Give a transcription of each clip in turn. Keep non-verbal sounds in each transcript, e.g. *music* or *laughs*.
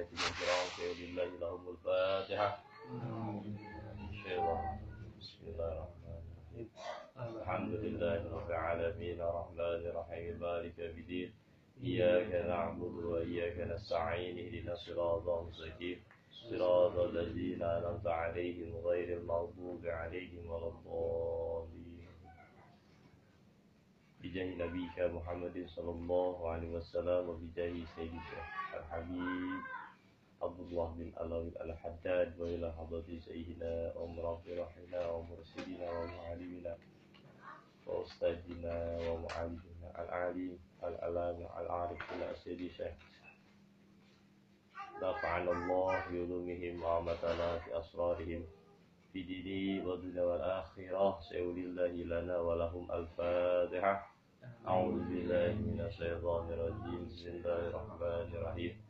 وملائكته الكرام لله لهم الفاتحة. بسم الله الرحمن الرحيم. الحمد لله رب العالمين. الرحمن الرحيم. مالك بدين إياك نعبد وإياك نستعين. اهدنا الصراط المستقيم. صراط الذين أنعمت عليهم غير المغضوب عليهم ولا الضالين. بجاه نبيك محمد صلى الله عليه وسلم وبجاه سيدنا الحبيب. عبد الله بن علوي الحداد وإلى حضرة سيدنا عمر رحمنا ومرسلنا ومعلمنا وأستاذنا ومعلمنا العليم العلامة العارف الأسيدي شيخ نفعنا الله بعلومهم وعمتنا في أسرارهم. في ديني والدنيا والآخرة. سيولي الله لنا ولهم الفاتحة. أعوذ بالله من الشيطان الرجيم. بسم الله الرحمن الرحيم.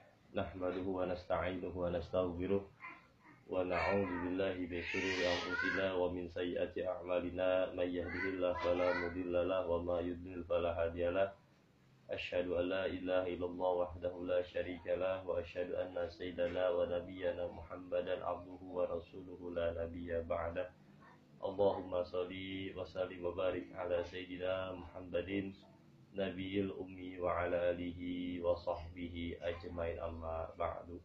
نحمده ونستعينه ونستغفره ونعوذ بالله من شرور أنفسنا ومن سيئات أعمالنا. من يهده الله فلا مضل له وما يضلل فلا هادي له. أشهد أن لا إله إلا الله وحده لا شريك له وأشهد أن سيدنا ونبينا محمدا عبده ورسوله لا نبي بعده. اللهم صل وسلم وبارك على سيدنا محمد Nabiil Ummi wa ala alihi wa sahbihi ajmain amma ba'du.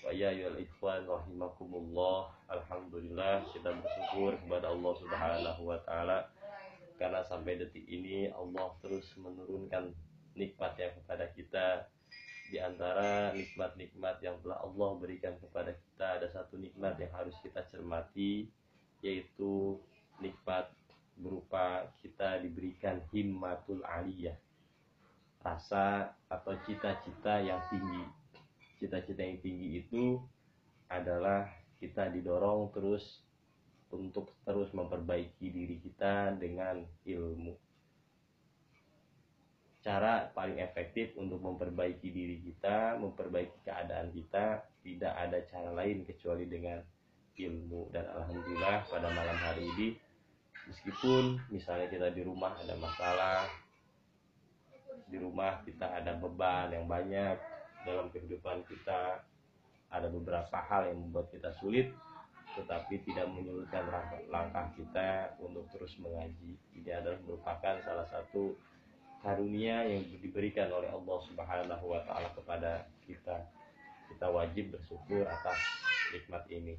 Wa ya ayyuhal ikhwan rahimakumullah Alhamdulillah kita bersyukur kepada Allah subhanahu wa ta'ala. Karena sampai detik ini Allah terus menurunkan nikmat yang kepada kita. Di antara nikmat-nikmat yang telah Allah berikan kepada kita ada satu nikmat yang harus kita cermati yaitu nikmat berupa kita diberikan himmatul aliyah. Rasa atau cita-cita yang tinggi. Cita-cita yang tinggi itu adalah kita didorong terus untuk terus memperbaiki diri kita dengan ilmu. Cara paling efektif untuk memperbaiki diri kita memperbaiki keadaan kita tidak ada cara lain kecuali dengan ilmu. Dan alhamdulillah pada malam hari ini meskipun misalnya kita di rumah ada masalah di rumah kita ada beban yang banyak dalam kehidupan kita ada beberapa hal yang membuat kita sulit tetapi tidak menyulitkan langkah kita untuk terus mengaji. Ini adalah merupakan salah satu karunia yang diberikan oleh Allah Subhanahu wa taala kepada kita. Kita wajib bersyukur atas nikmat ini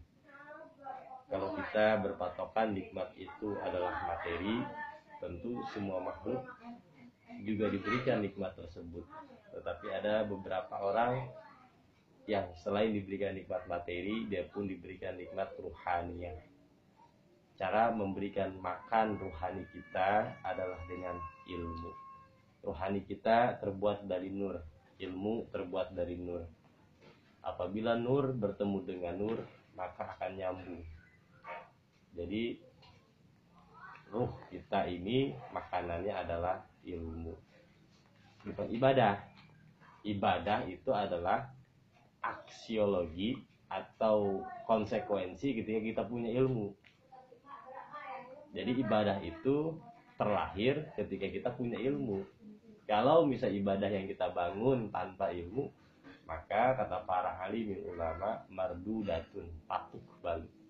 kalau kita berpatokan nikmat itu adalah materi, tentu semua makhluk juga diberikan nikmat tersebut. Tetapi ada beberapa orang yang selain diberikan nikmat materi, dia pun diberikan nikmat ruhani. Cara memberikan makan ruhani kita adalah dengan ilmu. Ruhani kita terbuat dari nur, ilmu terbuat dari nur. Apabila nur bertemu dengan nur, maka akan nyambung jadi ruh kita ini makanannya adalah ilmu. Bukan ibadah. Ibadah itu adalah aksiologi atau konsekuensi ketika kita punya ilmu. Jadi ibadah itu terlahir ketika kita punya ilmu. Kalau misal ibadah yang kita bangun tanpa ilmu, maka kata para alim ulama mardu datun patuk balik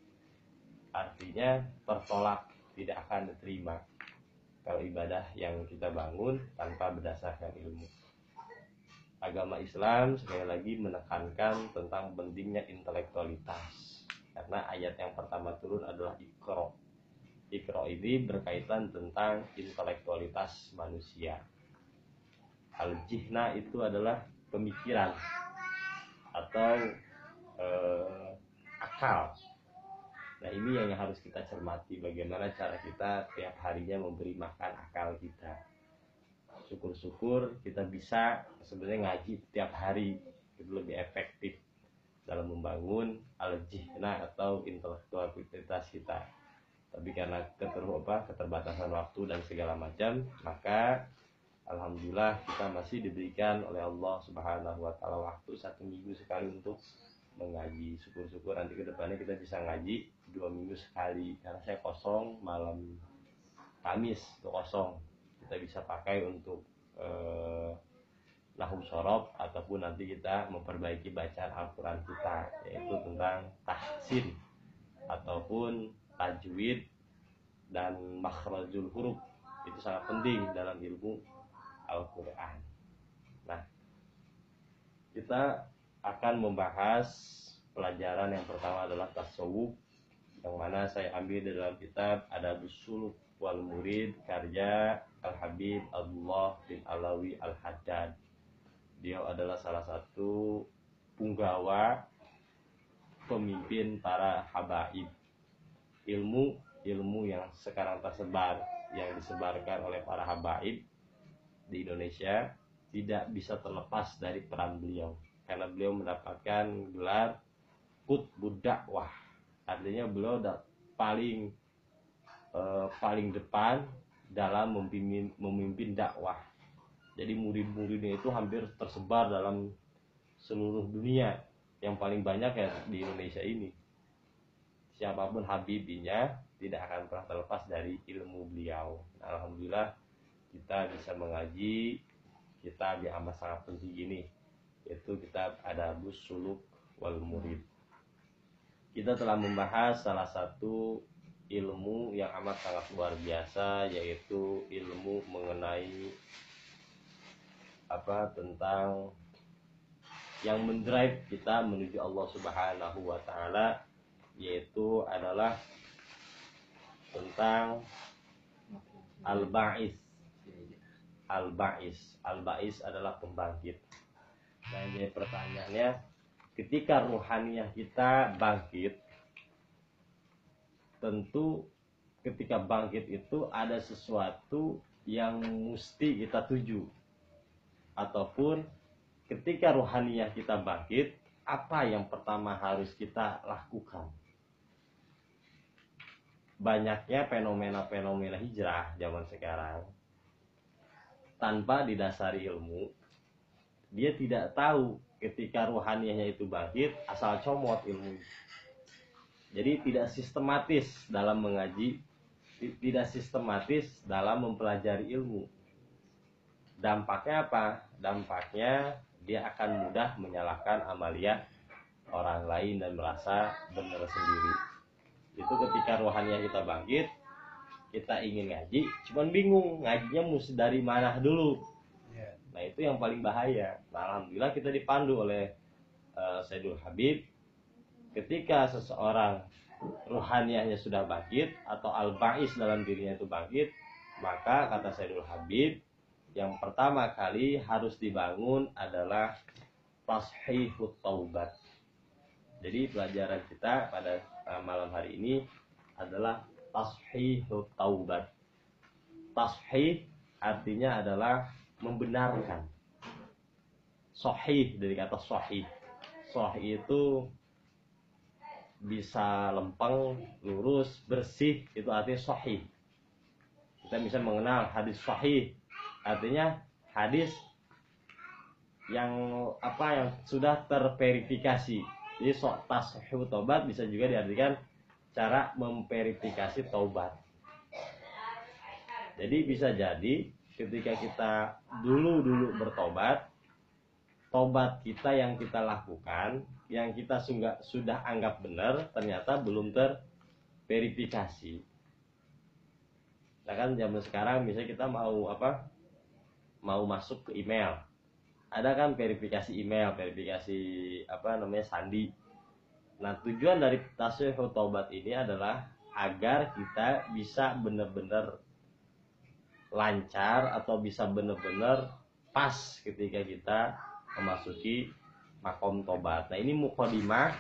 artinya tertolak tidak akan diterima. Kalau ibadah yang kita bangun tanpa berdasarkan ilmu. Agama Islam sekali lagi menekankan tentang pentingnya intelektualitas. Karena ayat yang pertama turun adalah ikro ikro ini berkaitan tentang intelektualitas manusia. Al jihna itu adalah pemikiran atau eh, akal Nah ini yang harus kita cermati bagaimana cara kita tiap harinya memberi makan akal kita. Syukur-syukur kita bisa sebenarnya ngaji tiap hari itu lebih efektif. dalam membangun al-jihna atau intelektualitas kita tapi karena keter apa, keterbatasan waktu dan segala macam maka alhamdulillah kita masih diberikan oleh Allah Subhanahu wa taala waktu satu minggu sekali untuk mengaji syukur-syukur nanti ke depannya kita bisa ngaji dua minggu sekali. Karena saya kosong malam Kamis itu kosong. Kita bisa pakai untuk eh, nahum sorob ataupun nanti kita memperbaiki bacaan Al-Quran kita yaitu tentang tahsin ataupun tajwid dan makhrajul huruf. Itu sangat penting dalam ilmu Al-Quran. Nah, kita akan membahas pelajaran yang pertama adalah tasawuf yang mana saya ambil dalam kitab ada Suluk wal Murid karya Al Habib Abdullah bin Alawi Al Haddad. Dia adalah salah satu punggawa pemimpin para habaib ilmu ilmu yang sekarang tersebar yang disebarkan oleh para habaib di Indonesia tidak bisa terlepas dari peran beliau karena beliau mendapatkan gelar put budak wah. Artinya beliau paling eh, paling depan dalam memimpin memimpin dakwah. Jadi murid-muridnya itu hampir tersebar dalam seluruh dunia. Yang paling banyak ya di Indonesia ini. Siapa pun habibinya tidak akan pernah terlepas dari ilmu beliau. Alhamdulillah kita bisa mengaji kita di amat sangat penting ini yaitu kita ada bus suluk wal murid. Kita telah membahas salah satu ilmu yang amat sangat luar biasa yaitu ilmu mengenai apa tentang yang mendrive kita menuju Allah Subhanahu wa taala yaitu adalah tentang al-ba'is. Al-ba'is. Al-ba'is adalah pembangkit nah jadi pertanyaannya ketika ruhaniah kita bangkit tentu ketika bangkit itu ada sesuatu yang mesti kita tuju. Ataupun ketika ruhaniah kita bangkit apa yang pertama harus kita lakukan? Banyaknya fenomena-fenomena hijrah zaman sekarang. Tanpa didasari ilmu dia tidak tahu ketika ruhaniahnya itu bangkit asal comot ilmu jadi tidak sistematis dalam mengaji tidak sistematis dalam mempelajari ilmu. Dampaknya apa? Dampaknya dia akan mudah menyalahkan amalia orang lain dan merasa benar sendiri. Itu ketika rohaninya kita bangkit kita ingin ngaji cuman bingung ngajinya mesti dari mana dulu. Nah itu yang paling bahaya nah, alhamdulillah kita dipandu oleh uh, Sayyidul Habib ketika seseorang rohanianya sudah bangkit atau al-ba'is dalam dirinya itu bangkit maka kata Sayyidul Habib yang pertama kali harus dibangun adalah tashihut taubat jadi pelajaran kita pada uh, malam hari ini adalah tashihu taubat. Tashih artinya adalah membenarkan. Sahih dari kata sahih. Sahih itu bisa lempeng, lurus, bersih, itu artinya sahih. Kita bisa mengenal hadis sahih. Artinya hadis yang apa yang sudah terverifikasi jadi sok tashihu tobat bisa juga diartikan cara memverifikasi taubat. Jadi bisa jadi ketika kita dulu-dulu bertobat, tobat kita yang kita lakukan, yang kita sudah, sudah anggap benar, ternyata belum terverifikasi. Nah kan zaman sekarang misalnya kita mau apa? Mau masuk ke email ada kan verifikasi email, verifikasi apa namanya sandi. Nah, tujuan dari tasawuf taubat ini adalah agar kita bisa benar-benar lancar atau bisa benar-benar pas ketika kita memasuki makom tobat. Nah, ini mukodimah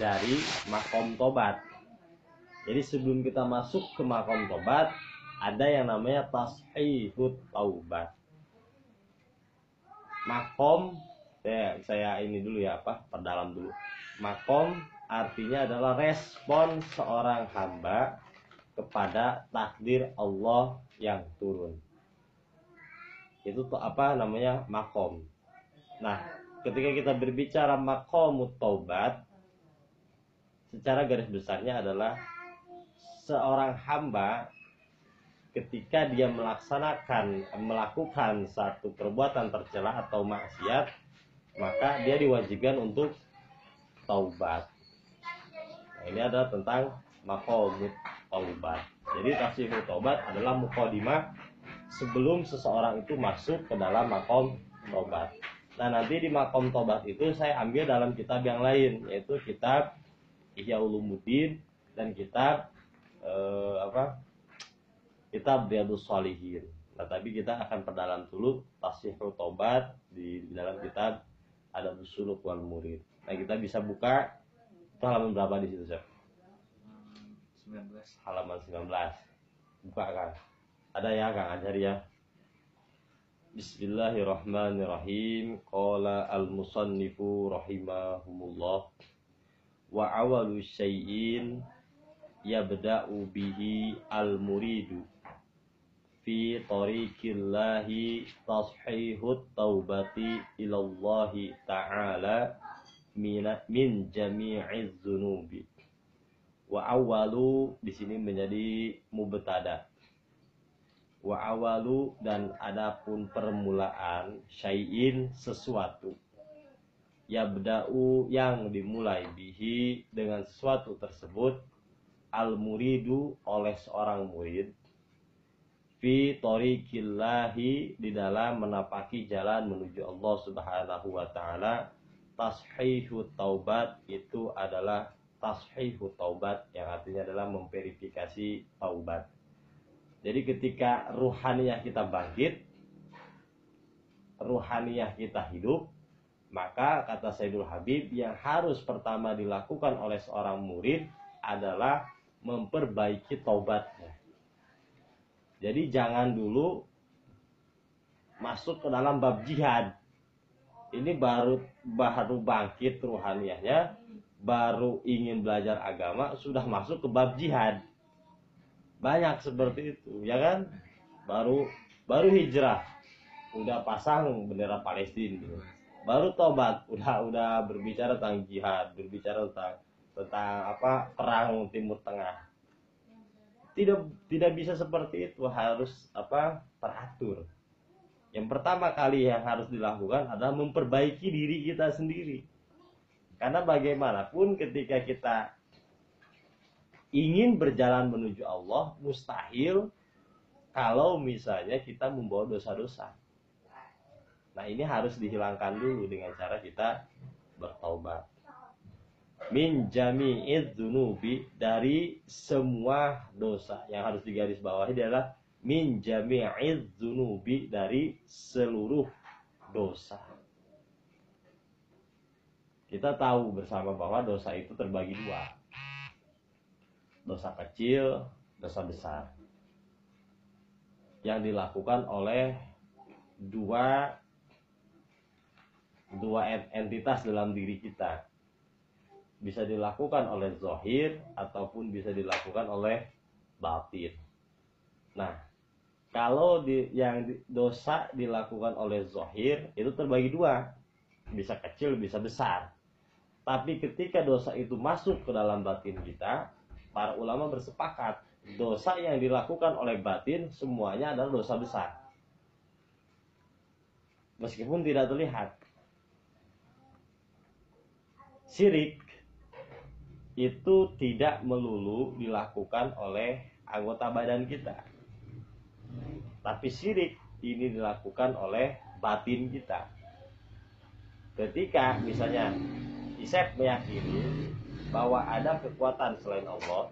dari makom tobat. Jadi sebelum kita masuk ke makom tobat, ada yang namanya tashihut taubat makom saya saya ini dulu ya apa perdalam dulu makom artinya adalah respon seorang hamba kepada takdir Allah yang turun. Itu tuh apa namanya? Makom. Nah ketika kita berbicara makom taubat secara garis besarnya adalah seorang hamba ketika dia melaksanakan melakukan satu perbuatan tercela atau maksiat maka dia diwajibkan untuk taubat. Nah, ini adalah tentang makomut taubat jadi tasihul taubat adalah mukadimah sebelum seseorang itu masuk ke dalam makom taubat nah nanti di makom taubat itu saya ambil dalam kitab yang lain yaitu kitab Ihya Ulumuddin dan kitab eh, apa kita Riyadus Salihin. Nah, tapi kita akan perdalam dulu Tasihul Tobat di, di dalam kitab ada Suluk wal Murid. Nah, kita bisa buka halaman berapa di situ, Chef? 19. Halaman 19. Buka kan? Ada ya, Kang Ajar ya? Bismillahirrahmanirrahim. Qala al-musannifu rahimahumullah. Wa awalu syai'in yabda'u bihi al-muridu fi tariqillahi tashihut taubati ilallahi ta'ala min, min jami'iz zunubi wa awalu di sini menjadi mubtada. Wa awalu dan adapun permulaan syai'in sesuatu. Yabda'u yang dimulai bihi dengan sesuatu tersebut. Al muridu oleh seorang murid. Fi tariqillahi di dalam menapaki jalan menuju Allah Subhanahu wa taala. Tashihu taubat itu adalah tashihu taubat yang artinya adalah memverifikasi taubat jadi ketika ruhaniyah kita bangkit, ruhaniyah kita hidup, maka kata Sayyidul Habib yang harus pertama dilakukan oleh seorang murid adalah memperbaiki taubatnya. Jadi jangan dulu masuk ke dalam bab jihad. Ini baru baru bangkit ruhaniyahnya, baru ingin belajar agama, sudah masuk ke bab jihad. Banyak seperti itu ya kan? Baru baru hijrah. Udah pasang bendera Palestina baru tobat udah udah berbicara tentang jihad berbicara tentang tentang apa perang Timur Tengah. Tidak tidak bisa seperti itu. Harus apa teratur. Yang pertama kali yang harus dilakukan adalah memperbaiki diri kita sendiri karena bagaimanapun ketika kita ingin berjalan menuju Allah mustahil kalau misalnya kita membawa dosa-dosa. Nah ini harus dihilangkan dulu dengan cara kita bertaubat. Min jami'id dunubi dari semua dosa yang harus digarisbawahi adalah min jami'id dunubi dari seluruh dosa. Kita tahu bersama bahwa dosa itu terbagi dua dosa kecil, dosa besar. Yang dilakukan oleh dua dua entitas dalam diri kita. Bisa dilakukan oleh zohir ataupun bisa dilakukan oleh batin. Nah, kalau di, yang dosa dilakukan oleh zohir itu terbagi dua, bisa kecil bisa besar. Tapi ketika dosa itu masuk ke dalam batin kita, para ulama bersepakat dosa yang dilakukan oleh batin semuanya adalah dosa besar. Meskipun tidak terlihat. Syirik itu tidak melulu dilakukan oleh anggota badan kita. Tapi syirik ini dilakukan oleh batin kita. Ketika misalnya Isep meyakini bahwa ada kekuatan selain Allah,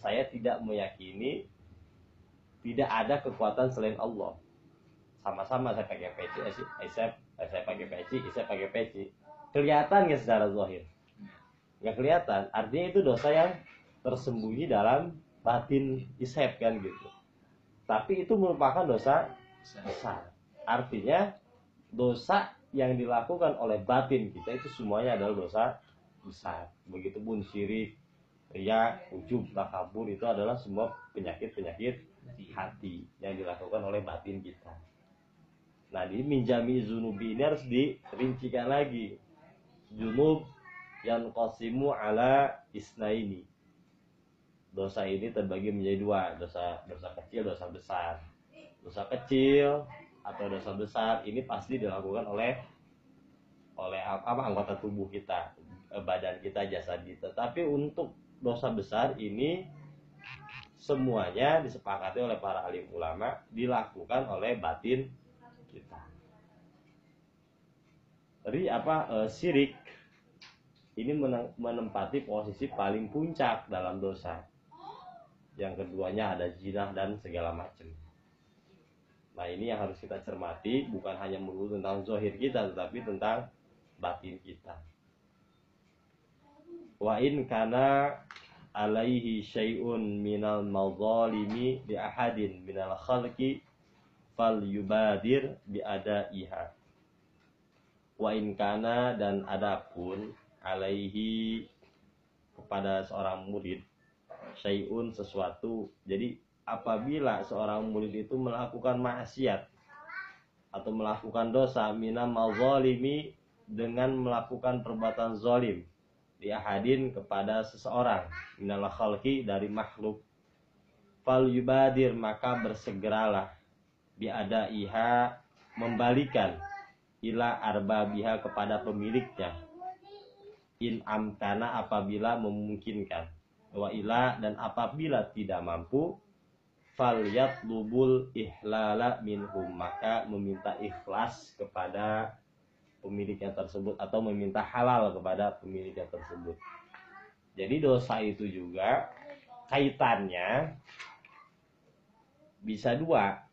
saya tidak meyakini tidak ada kekuatan selain Allah. Sama-sama saya pakai peci, saya, saya pakai peci, saya pakai peci. Kelihatan nggak secara zahir? Nggak kelihatan. Artinya itu dosa yang tersembunyi dalam batin isep kan gitu. Tapi itu merupakan dosa besar. Artinya dosa yang dilakukan oleh batin kita itu semuanya adalah dosa besar. Begitupun syirik, ria, ujub, takabur itu adalah semua penyakit-penyakit hati yang dilakukan oleh batin kita. Nah, di minjami zunubi ini harus dirincikan lagi. Junub yang kosimu ala isna ini. Dosa ini terbagi menjadi dua, dosa dosa kecil, dosa besar. Dosa kecil atau dosa besar ini pasti dilakukan oleh oleh apa anggota tubuh kita, eh, badan kita, jasad kita. Tapi untuk dosa besar ini semuanya disepakati oleh para alim ulama dilakukan oleh batin kita. Jadi apa e, sirik ini menempati posisi paling puncak dalam dosa. Yang keduanya ada zina dan segala macam. Nah ini yang harus kita cermati bukan hanya melulu tentang zohir kita tetapi tentang batin kita. Wa in kana alaihi syai'un minal madzalimi li ahadin minal khalqi fal yubadir bi adaiha. Wa in kana dan adapun alaihi kepada seorang murid syai'un sesuatu. Jadi apabila seorang murid itu melakukan maksiat atau melakukan dosa mina mazalimi dengan melakukan perbuatan zalim di ahadin kepada seseorang minal khalqi dari makhluk. Fal yubadir maka bersegeralah biada iha membalikan ila arbabiha kepada pemiliknya. In amkana apabila memungkinkan wa ila dan apabila tidak mampu falyat lubul ihlala minhum. Maka meminta ikhlas kepada pemiliknya tersebut atau meminta halal kepada pemiliknya tersebut. Jadi dosa itu juga kaitannya bisa dua.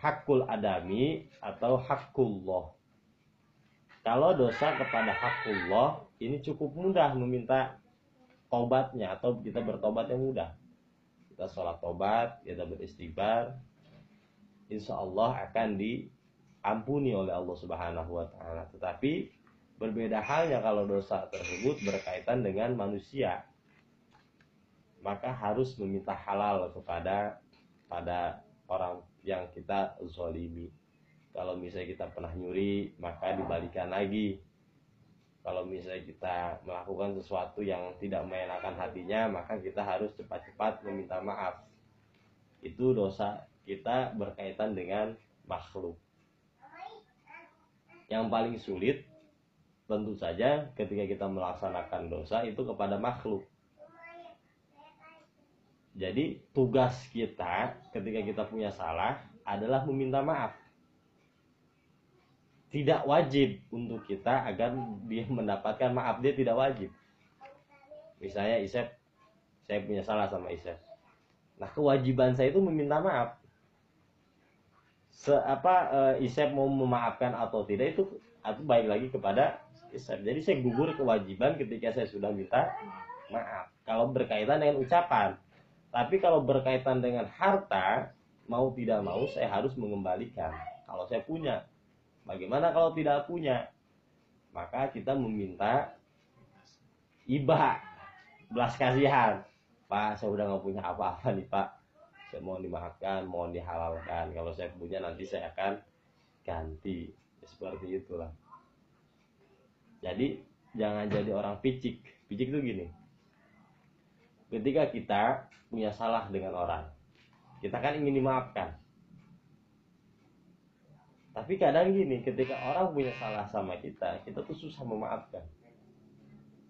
Hakul adami atau hakullah. Kalau dosa kepada hakullah ini cukup mudah meminta tobatnya atau kita bertobat yang mudah kita sholat tobat, kita beristighfar, insya Allah akan diampuni oleh Allah Subhanahu wa Ta'ala. Tetapi berbeda halnya kalau dosa tersebut berkaitan dengan manusia, maka harus meminta halal kepada pada orang yang kita zolimi. Kalau misalnya kita pernah nyuri, maka dibalikan lagi kalau misalnya kita melakukan sesuatu yang tidak mengenakan hatinya maka kita harus cepat-cepat meminta maaf. Itu dosa kita berkaitan dengan makhluk. Yang paling sulit tentu saja ketika kita melaksanakan dosa itu kepada makhluk. Jadi tugas kita ketika kita punya salah adalah meminta maaf tidak wajib untuk kita agar dia mendapatkan maaf dia tidak wajib. Misalnya Isep saya punya salah sama Isep. Nah kewajiban saya itu meminta maaf. Se apa e, Isep mau memaafkan atau tidak itu atau baik lagi kepada Isep. Jadi saya gugur kewajiban ketika saya sudah minta maaf. Kalau berkaitan dengan ucapan. Tapi kalau berkaitan dengan harta mau tidak mau saya harus mengembalikan. Kalau saya punya Bagaimana kalau tidak punya? Maka kita meminta iba, belas kasihan. Pak, saya udah nggak punya apa-apa nih Pak. Saya mohon dimaafkan, mohon dihalalkan. Kalau saya punya nanti saya akan ganti. Ya, seperti itulah. Jadi jangan jadi orang picik. Picik itu gini. Ketika kita punya salah dengan orang, kita kan ingin dimaafkan tapi kadang gini ketika orang punya salah sama kita kita tuh susah memaafkan.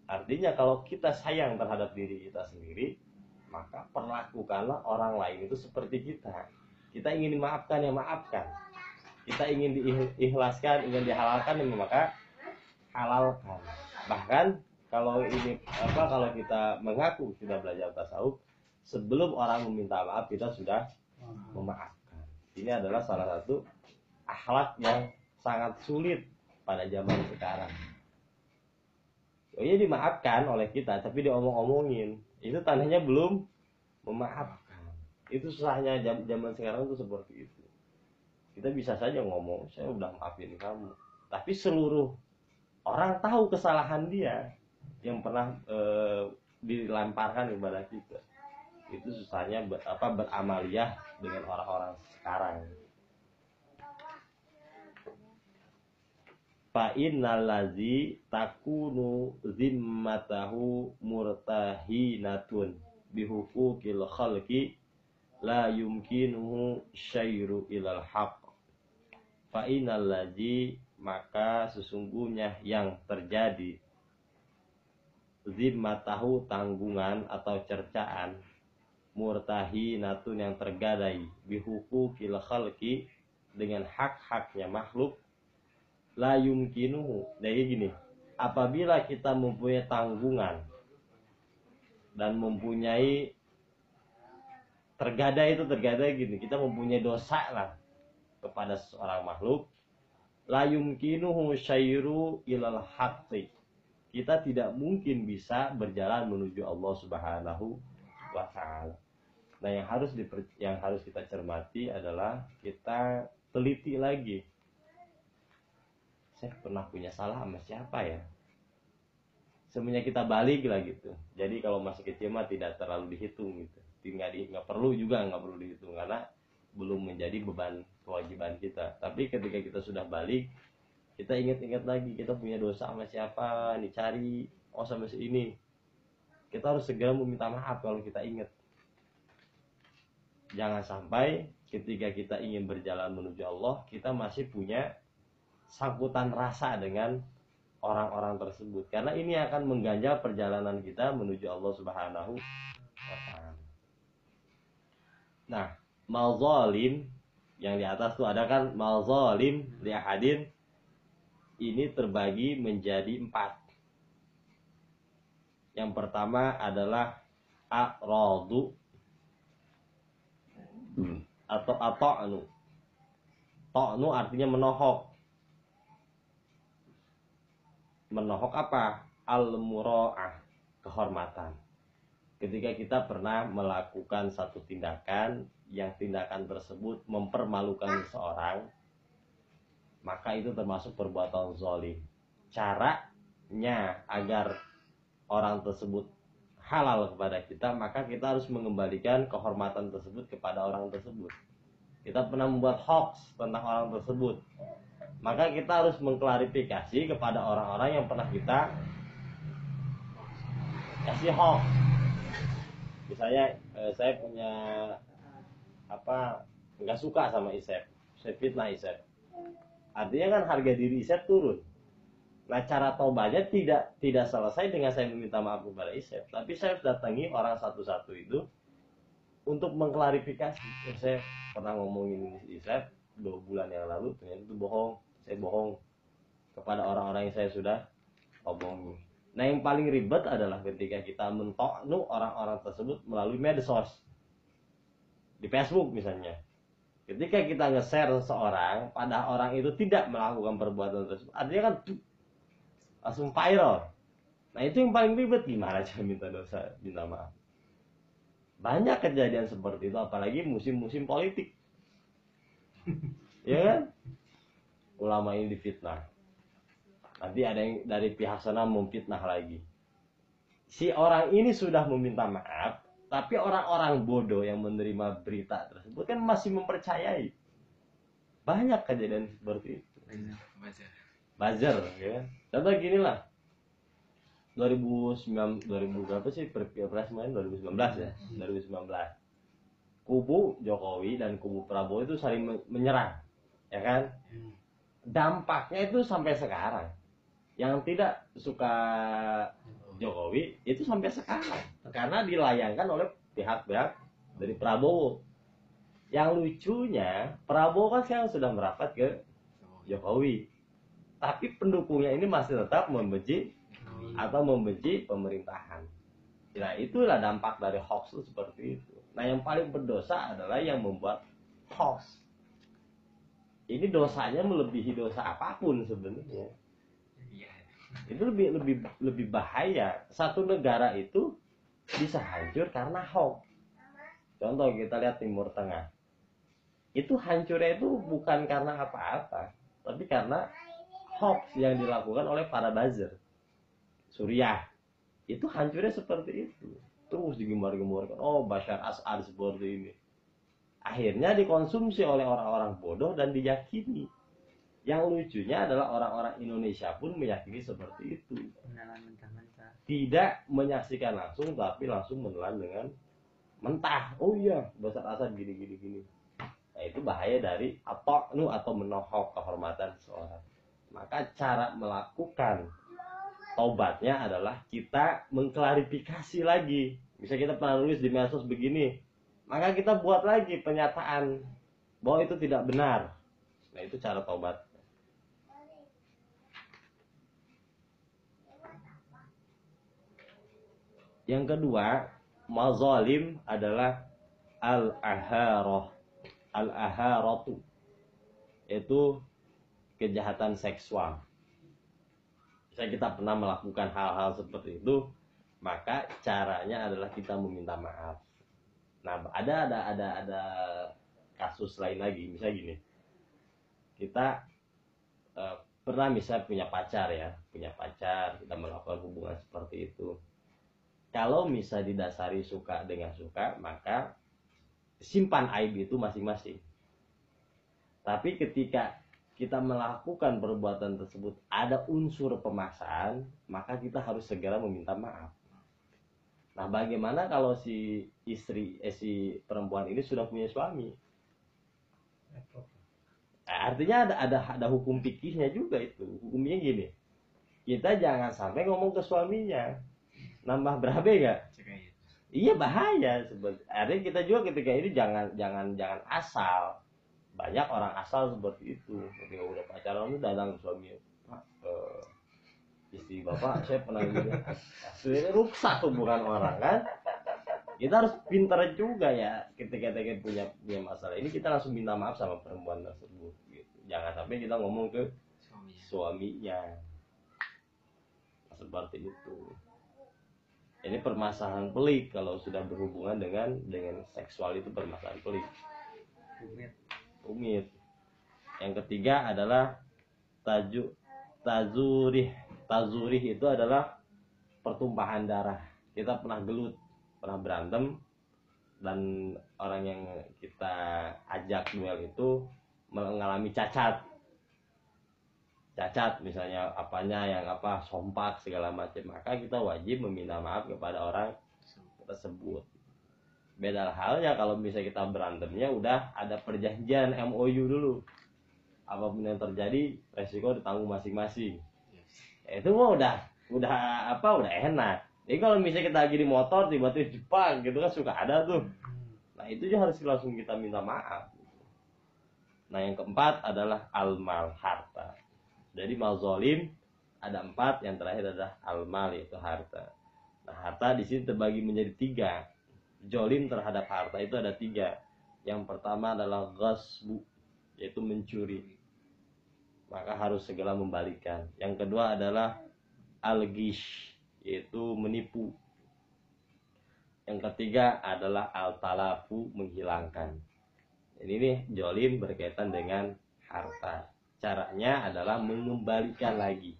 Artinya kalau kita sayang terhadap diri kita sendiri maka perlakukanlah orang lain itu seperti kita. Kita ingin dimaafkan ya maafkan. Kita ingin diikhlaskan ingin dihalalkan ya maka halalkan. Bahkan kalau ini apa kalau kita mengaku sudah belajar tasawuf sebelum orang meminta maaf kita sudah memaafkan. Ini adalah salah satu akhlak yang sangat sulit pada zaman sekarang. Oh iya dimaafkan oleh kita, tapi diomong-omongin. Itu tandanya belum memaafkan. Itu susahnya zaman sekarang itu seperti itu. kita bisa saja ngomong saya udah maafin kamu tapi seluruh orang tahu kesalahan dia yang pernah eh, dilemparkan kepada kita itu susahnya ber, apa beramaliah dengan orang-orang sekarang fa innal ladzi takunu zimmatahu murtahinatun bihuquqil khalqi la yumkinuhu syairu ilal haq. Fa innal ladzi maka sesungguhnya yang terjadi. Zimmatahu tanggungan atau cercaan murtahi natun yang tergadai bihuku kil khalqi dengan hak-haknya makhluk la yumkinuhu jadi gini apabila kita mempunyai tanggungan dan mempunyai tergadai itu tergadai gini kita mempunyai dosa lah kepada seorang makhluk la yumkinuhu syairu ilal haqqi kita tidak mungkin bisa berjalan menuju Allah Subhanahu wa taala. Nah, yang harus diper, yang harus kita cermati adalah kita teliti lagi. Saya pernah punya salah sama siapa ya? Semuanya kita balik lah gitu. Jadi kalau masih kecil mah tidak terlalu dihitung gitu. Tinggal di nggak perlu juga nggak perlu dihitung karena belum menjadi beban kewajiban kita. Tapi ketika kita sudah balik, kita ingat-ingat lagi kita punya dosa sama siapa dicari oh sama si ini kita harus segera meminta maaf kalau kita ingat jangan sampai ketika kita ingin berjalan menuju Allah kita masih punya sangkutan rasa dengan orang-orang tersebut karena ini akan mengganjal perjalanan kita menuju Allah Subhanahu wa taala. Nah, malzalim yang di atas tuh ada kan malzalim li ahadin ini terbagi menjadi empat. Yang pertama adalah a'radu atau ato'nu. To'nu artinya menohok. Menohok apa? Al-mura'ah, kehormatan. Ketika kita pernah melakukan satu tindakan yang tindakan tersebut mempermalukan seseorang, maka itu termasuk perbuatan zolim. Caranya agar orang tersebut halal kepada kita, maka kita harus mengembalikan kehormatan tersebut kepada orang tersebut. Kita pernah membuat hoax tentang orang tersebut, maka kita harus mengklarifikasi kepada orang-orang yang pernah kita kasih hoax. Misalnya eh, saya punya apa nggak suka sama Isep, saya fitnah Isep Artinya kan harga diri Isep turun. Nah cara taubatnya tidak tidak selesai dengan saya meminta maaf kepada Isep, tapi saya harus datangi orang satu-satu itu untuk mengklarifikasi. Saya pernah ngomongin Isep dua bulan yang lalu, ternyata itu bohong. Saya bohong kepada orang-orang yang saya sudah omongin. Nah yang paling ribet adalah ketika kita mentoknu orang-orang tersebut melalui medsos di Facebook misalnya Ketika kita nge-share seseorang, pada orang itu tidak melakukan perbuatan tersebut, artinya kan langsung viral. Nah itu yang paling ribet gimana *laughs* cara minta dosa, minta maaf. Banyak kejadian seperti itu, apalagi musim-musim politik. *laughs* ya kan? Ulama ini difitnah. Nanti ada yang dari pihak sana memfitnah lagi. Si orang ini sudah meminta maaf, tapi orang-orang bodoh yang menerima berita tersebut kan masih mempercayai. Banyak kejadian seperti itu. Buzzer. Buzzer, ya. Contoh gini lah. 2009 2000 berapa sih pilpres kemarin 2019 ya 2019 kubu Jokowi dan kubu Prabowo itu saling menyerang ya kan dampaknya itu sampai sekarang yang tidak suka Jokowi itu sampai sekarang karena dilayangkan oleh pihak-pihak dari Prabowo. Yang lucunya Prabowo kan sekarang sudah merapat ke Jokowi, tapi pendukungnya ini masih tetap membenci atau membenci pemerintahan. Nah itulah dampak dari hoax itu seperti itu. Nah yang paling berdosa adalah yang membuat hoax. Ini dosanya melebihi dosa apa pun sebenarnya. Itu lebih lebih lebih bahaya. Satu negara itu bisa hancur karena hoax. Contoh kita lihat timur tengah. Itu hancurnya itu bukan karena apa-apa tapi karena hoax yang dilakukan oleh para buzzer. Suriah. Itu hancurnya seperti itu. Terus digembar-gemborkan. Oh Bashar Assad seperti ini akhirnya dikonsumsi oleh orang-orang bodoh dan diyakini. Yang lucunya adalah orang-orang Indonesia pun meyakini seperti itu. Menelan mentah-mentah. tidak menyaksikan langsung tapi langsung menelan dengan mentah. Oh iya Bashar Assad gini gini gini nah itu bahaya dari atau nu atau menohok kehormatan seseorang. Maka cara melakukan taubatnya adalah kita mengklarifikasi lagi. Bisa kita pernah nulis di medsos begini maka kita buat lagi pernyataan bahwa itu tidak benar. Nah itu cara taubat. Yang kedua mazalim adalah al-aharah al-aharatu. Itu kejahatan seksual. Bisa kita pernah melakukan hal-hal seperti itu maka caranya adalah kita meminta maaf nah ada ada ada ada kasus lain lagi. Misalnya gini. Kita eh, pernah misalnya punya pacar ya punya pacar kita melakukan hubungan seperti itu. Kalau bisa didasari suka dengan suka maka simpan aib itu masing-masing. Tapi ketika kita melakukan perbuatan tersebut ada unsur pemaksaan maka kita harus segera meminta maaf nah bagaimana kalau si istri eh, si perempuan ini sudah punya suami Nah, artinya ada ada ada hukum pikirnya juga itu hukumnya gini kita jangan sampai ngomong ke suaminya nambah berapa nggak Cekai. Iya bahaya sebet. Artinya kita juga ketika ini jangan jangan jangan asal. Banyak orang asal seperti itu. Ketika udah pacaran lu datang ke suami, Pak, eh, istri bapak saya pernah gini. Aslinya rusak hubungan orang kan. Kita harus pintar juga ya ketika kita punya punya masalah ini kita langsung minta maaf sama perempuan tersebut. Gitu. Jangan sampai kita ngomong ke Suaminya. suaminya seperti itu ini permasalahan pelik kalau sudah berhubungan dengan dengan seksual itu permasalahan pelik Rumit. rumit yang ketiga adalah taju tazurih tazurih itu adalah pertumpahan darah. Kita pernah gelut pernah berantem dan orang yang kita ajak duel itu mengalami cacat. Cacat misalnya apanya yang apa sompak segala macam. Maka kita wajib meminta maaf kepada orang tersebut. Beda halnya kalau misalnya kita berantemnya udah ada perjanjian MOU dulu. Apa pun yang terjadi resiko ditanggung masing-masing itu mah udah udah apa udah enak. Jadi kalau misalnya kita lagi di motor tiba-tiba Jepang gitu kan suka ada tuh. Nah itu juga harus langsung kita minta maaf. Nah yang keempat adalah almal harta. Jadi mal zolim ada empat yang terakhir adalah almal yaitu harta. Nah harta di sini terbagi menjadi tiga. Jolim terhadap harta itu ada tiga. Yang pertama adalah ghasbu yaitu mencuri maka harus segera membalikan. Yang kedua adalah al-gish yaitu menipu. Yang ketiga adalah al-talafu menghilangkan. Ini nih jolim berkaitan dengan harta. Caranya adalah mengembalikan lagi.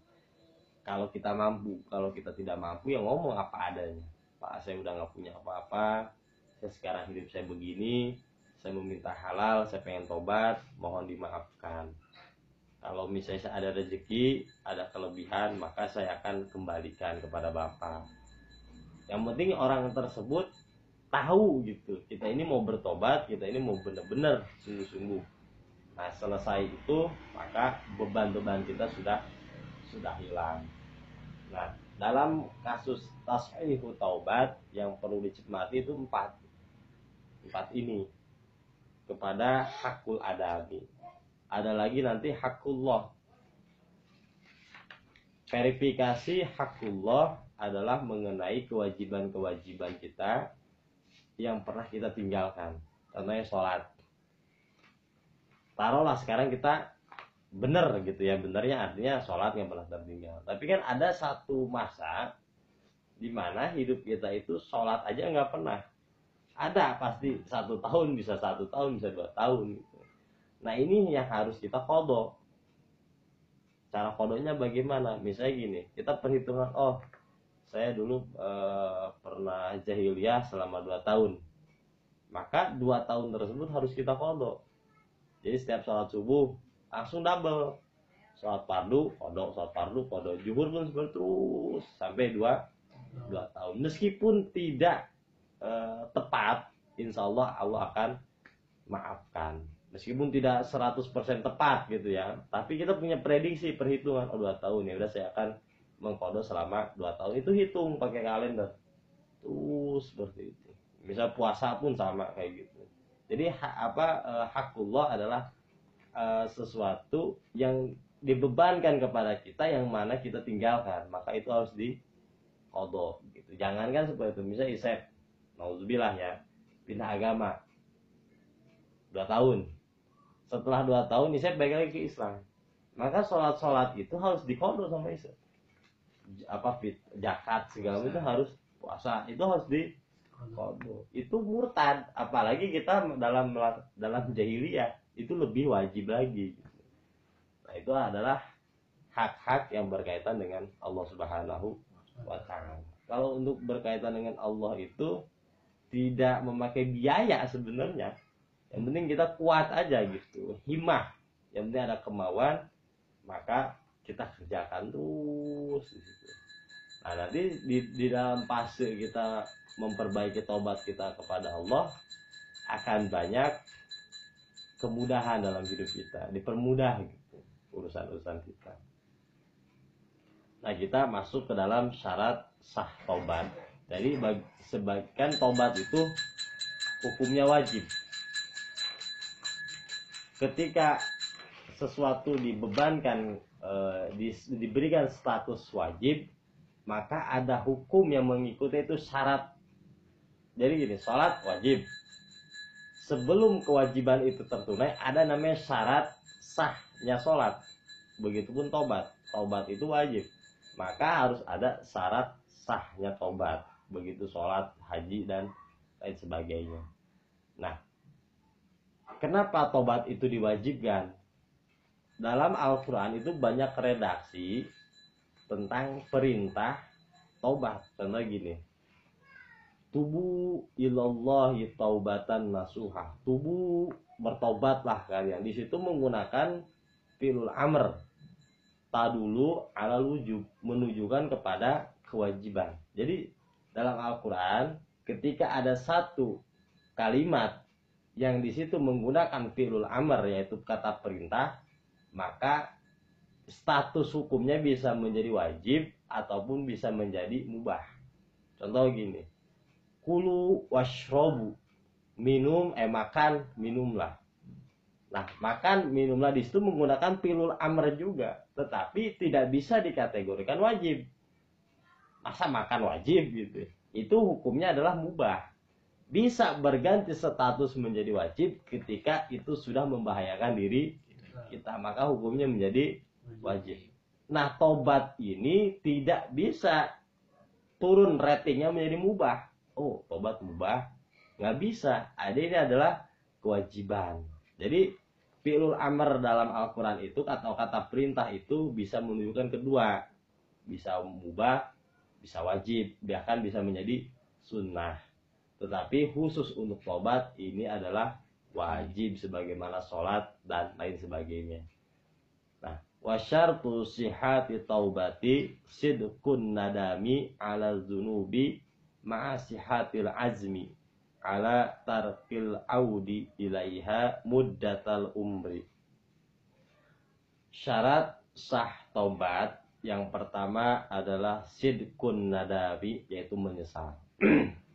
Kalau kita mampu kalau kita tidak mampu ya ngomong apa adanya. Pak saya udah nggak punya apa-apa. Saya sekarang hidup saya begini. Saya meminta halal saya pengen tobat mohon dimaafkan kalau misalnya ada rezeki ada kelebihan maka saya akan kembalikan kepada bapak. Yang penting orang tersebut tahu gitu kita ini mau bertobat kita ini mau bener-bener sungguh-sungguh. Nah selesai itu maka beban-beban kita sudah sudah hilang. Nah dalam kasus tashihu taubat yang perlu dicermati itu empat empat ini. Kepada hakul adami ada lagi nanti hakullah. Verifikasi hakullah adalah mengenai kewajiban-kewajiban kita yang pernah kita tinggalkan. Contohnya sholat. Taruhlah sekarang kita bener gitu ya. Benernya artinya sholat yang pernah tertinggal tapi kan ada satu masa di mana hidup kita itu sholat aja nggak pernah. Ada pasti satu tahun bisa satu tahun bisa dua tahun Nah ini yang harus kita kodok. Cara kodoknya bagaimana? Misalnya gini, kita perhitungan, oh saya dulu eh, pernah jahiliyah selama 2 tahun. Maka 2 tahun tersebut harus kita kodok. Jadi setiap sholat subuh langsung double. Sholat fardu, kodok, sholat fardu, kodok. Juhur pun seperti terus sampai 2 dua tahun. Meskipun tidak eh, tepat, insya Allah Allah akan maafkan meskipun tidak 100% tepat gitu ya tapi kita punya prediksi perhitungan. Oh dua tahun ya udah saya akan mengkodok selama dua tahun. Itu hitung pakai kalender. Terus seperti itu. Misal puasa pun sama kayak gitu. Jadi ha, apa eh, hakullah adalah eh, sesuatu yang dibebankan kepada kita yang mana kita tinggalkan. Maka itu harus di kodok gitu. Jangankan seperti itu. Misalnya isep nauzubillah ya pindah agama. Dua tahun setelah dua tahun Isep balik lagi ke Islam. Maka sholat sholat itu harus dikodok sama Isep apa fit jakat segala itu harus puasa. Itu harus di kodok itu murtad. Apalagi kita dalam dalam jahiliyah itu lebih wajib lagi. Nah itu adalah hak-hak yang berkaitan dengan Allah Subhanahu wa taala. Kalau untuk berkaitan dengan Allah itu tidak memakai biaya sebenarnya yang penting kita kuat aja gitu. Himah. Yang penting ada kemauan maka kita kerjakan terus gitu. nah nanti di, di dalam fase kita memperbaiki tobat kita kepada Allah akan banyak kemudahan dalam hidup kita. Dipermudah gitu urusan-urusan kita. Nah kita masuk ke dalam syarat sah tobat. Jadi sebagian tobat itu hukumnya wajib ketika sesuatu dibebankan e, di, diberikan status wajib maka ada hukum yang mengikuti itu syarat. Jadi gini sholat wajib. Sebelum kewajiban itu tertunai ada namanya syarat sahnya sholat. Begitupun tobat. Tobat itu wajib. Maka harus ada syarat sahnya tobat. Begitu sholat haji dan lain sebagainya. Nah Kenapa tobat itu diwajibkan? Dalam Al-Quran itu banyak redaksi tentang perintah tobat. Contoh gini. Tubuh ilallahi taubatan nasuha. Tubuh bertobatlah kalian. Di situ menggunakan filul amr. dulu ala wujub. Menunjukkan kepada kewajiban. Jadi dalam Al-Quran ketika ada satu kalimat yang di situ menggunakan fi'lul amr yaitu kata perintah maka status hukumnya bisa menjadi wajib ataupun bisa menjadi mubah. Contoh gini kulu washrobu minum eh makan minumlah. Nah makan minumlah di situ menggunakan pilul amr juga tetapi tidak bisa dikategorikan wajib. Masa makan wajib gitu? Itu hukumnya adalah mubah bisa berganti status menjadi wajib ketika itu sudah membahayakan diri kita. Maka hukumnya menjadi wajib. Nah tobat ini tidak bisa turun ratingnya menjadi mubah. Oh tobat mubah? Nggak bisa. Ada ini adalah kewajiban. Jadi fi'lul amr dalam Al-Quran itu atau kata perintah itu bisa menunjukkan kedua. Bisa mubah bisa wajib bahkan bisa menjadi sunnah tetapi khusus untuk tobat ini adalah wajib sebagaimana sholat dan lain sebagainya. Nah, wasyartu sihati taubati sidkun nadami ala zunubi ma'a sihatil azmi ala tarkil audi ilaiha muddatal umri. Syarat sah taubat yang pertama adalah sidkun nadami yaitu menyesal. *clears throat*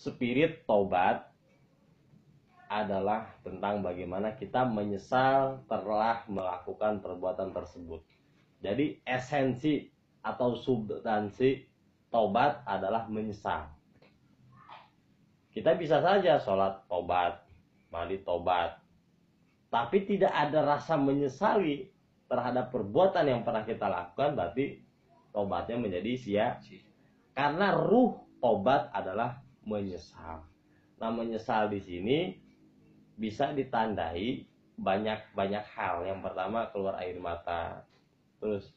spirit tobat adalah tentang bagaimana kita menyesal telah melakukan perbuatan tersebut. Jadi esensi atau substansi tobat adalah menyesal. Kita bisa saja sholat tobat, mandi tobat, tapi tidak ada rasa menyesali terhadap perbuatan yang pernah kita lakukan, berarti tobatnya menjadi sia. Karena ruh tobat adalah menyesal. Nah, menyesal di sini bisa ditandai banyak banyak hal. Yang pertama keluar air mata. Terus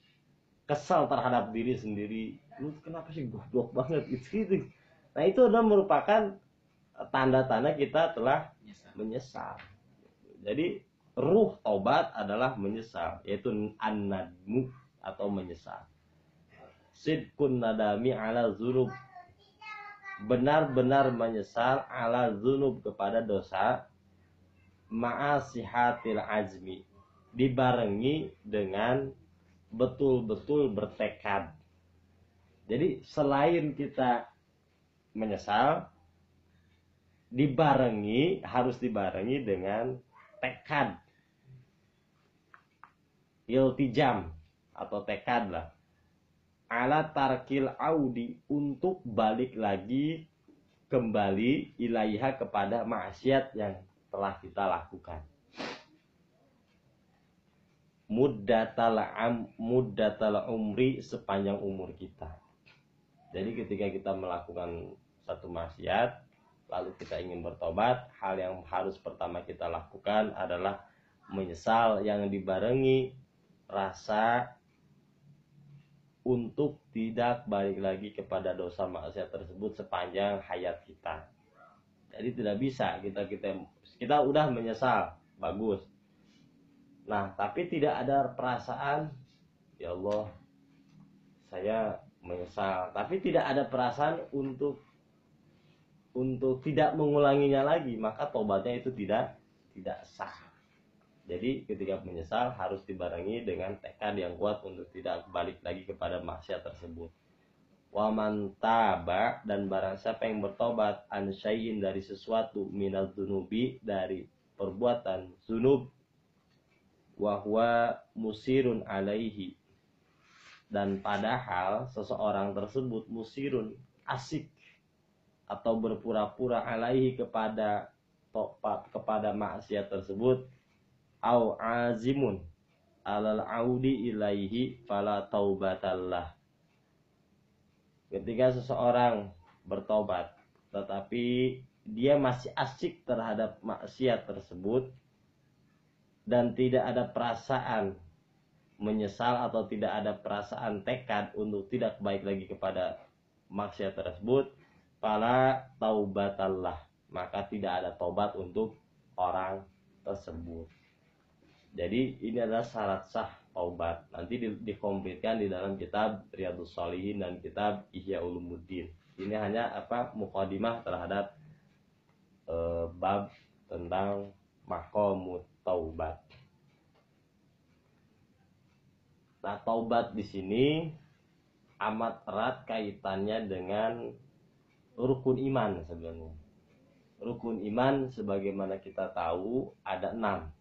kesal terhadap diri sendiri. Lu kenapa sih goblok banget? Itu gitu nah itu adalah merupakan tanda-tanda kita telah Nyesal. menyesal. Jadi ruh tobat adalah menyesal yaitu an-nadmu atau menyesal. Sidkun nadami ala zunub benar-benar menyesal ala zunub kepada dosa ma'asihatil azmi. Dibarengi dengan betul-betul bertekad. Jadi selain kita menyesal dibarengi harus dibarengi dengan tekad. Iltijam atau tekad lah ala tarkil audi untuk balik lagi kembali ilaiha kepada maksiat yang telah kita lakukan. Muddatal am muddatal umri sepanjang umur kita. Jadi ketika kita melakukan satu maksiat lalu kita ingin bertobat hal yang harus pertama kita lakukan adalah menyesal yang dibarengi rasa untuk tidak balik lagi kepada dosa maksiat tersebut sepanjang hayat kita. Jadi tidak bisa kita kita kita udah menyesal, bagus. Nah, tapi tidak ada perasaan ya Allah saya menyesal, tapi tidak ada perasaan untuk untuk tidak mengulanginya lagi, maka tobatnya itu tidak tidak sah. Jadi ketika menyesal harus dibarengi dengan tekad yang kuat untuk tidak balik lagi kepada maksiat tersebut. Waman taba dan barang siapa yang bertobat an syai'in dari sesuatu minal dunubi dari perbuatan zunub wahwa musirun alaihi dan padahal seseorang tersebut musirun asik atau berpura-pura alaihi kepada kepada maksiat tersebut au azimun. Alal audi ilaihi fala taubatallah. Ketika seseorang bertobat tetapi dia masih asik terhadap maksiat tersebut dan tidak ada perasaan menyesal atau tidak ada perasaan tekad untuk tidak baik lagi kepada maksiat tersebut fala taubatallah. Maka tidak ada tobat untuk orang tersebut jadi ini adalah syarat sah taubat. Nanti di, dikompletkan di dalam kitab Riyadus Solihin dan kitab Ihya Ulumuddin. Ini hanya apa mukadimah terhadap eh, bab tentang makomut taubat. Nah, taubat di sini amat erat kaitannya dengan rukun iman sebenarnya. Rukun iman sebagaimana kita tahu ada enam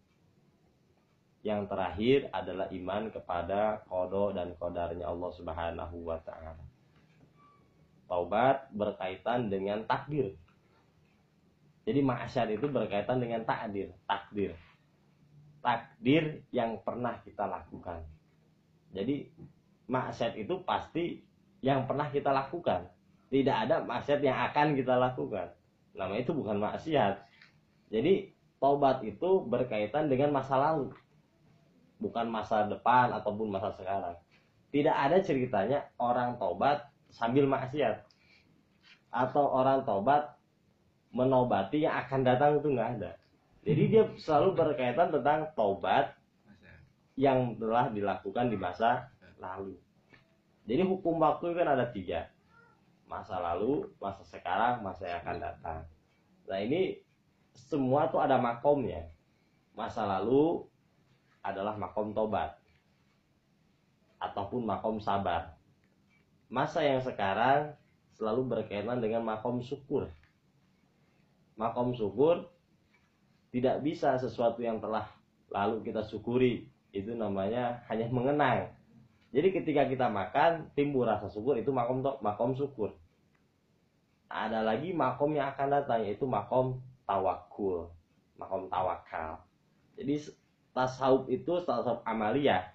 yang terakhir adalah iman kepada kodo dan kodarnya Allah Subhanahu wa taala. Taubat berkaitan dengan takdir. Jadi maksiat itu berkaitan dengan takdir, takdir. Takdir yang pernah kita lakukan. Jadi maksiat itu pasti yang pernah kita lakukan. Tidak ada maksiat yang akan kita lakukan. Nama itu bukan maksiat. Jadi taubat itu berkaitan dengan masa lalu bukan masa depan ataupun masa sekarang. Tidak ada ceritanya orang tobat sambil maksiat atau orang tobat menobati yang akan datang itu nggak ada. Jadi dia selalu berkaitan tentang tobat yang telah dilakukan di masa lalu. Jadi hukum waktu kan ada tiga. Masa lalu, masa sekarang, masa yang akan datang. Nah ini semua tuh ada makomnya. Masa lalu, adalah makom tobat ataupun makom sabar. Masa yang sekarang selalu berkaitan dengan makom syukur. Makom syukur tidak bisa sesuatu yang telah lalu kita syukuri. Itu namanya hanya mengenang. Jadi ketika kita makan timbul rasa syukur itu makom makom syukur. Ada lagi makom yang akan datang yaitu makom tawakul, makom tawakal. Jadi tasawuf itu tasawuf amalia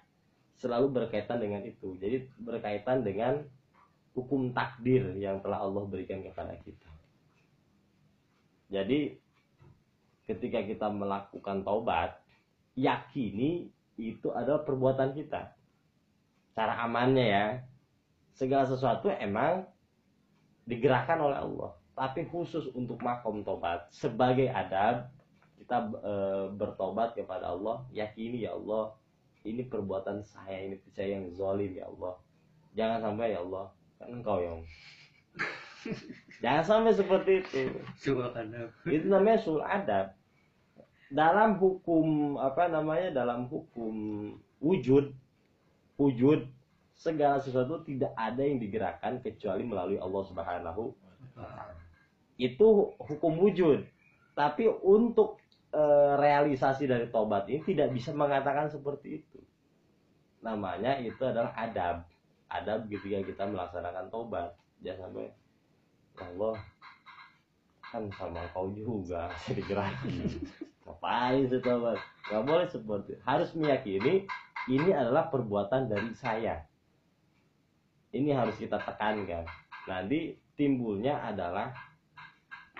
selalu berkaitan dengan itu. Jadi berkaitan dengan hukum takdir yang telah Allah berikan kepada kita. Jadi ketika kita melakukan taubat yakini itu adalah perbuatan kita cara amannya ya segala sesuatu emang digerakkan oleh Allah tapi khusus untuk makom tobat sebagai adab kita e, bertobat kepada Allah yakini ya Allah ini perbuatan saya ini saya yang zalim ya Allah. Jangan sampai ya Allah kan engkau yang. *laughs* Jangan sampai seperti itu. Itu namanya sul adab. Dalam hukum apa namanya dalam hukum wujud wujud segala sesuatu tidak ada yang digerakkan kecuali melalui Allah Subhanahu itu hukum wujud. Tapi untuk e, realisasi dari tobat ini tidak bisa mengatakan seperti itu. Namanya itu adalah adab. Adab ketika kita melaksanakan tobat. Jangan sampai "Ya Allah kan sama kau juga *laughs* saya digeraki ngapain sih tobat? Nggak boleh seperti itu. harus meyakini ini adalah perbuatan dari saya. Ini harus kita tekankan. Nanti timbulnya adalah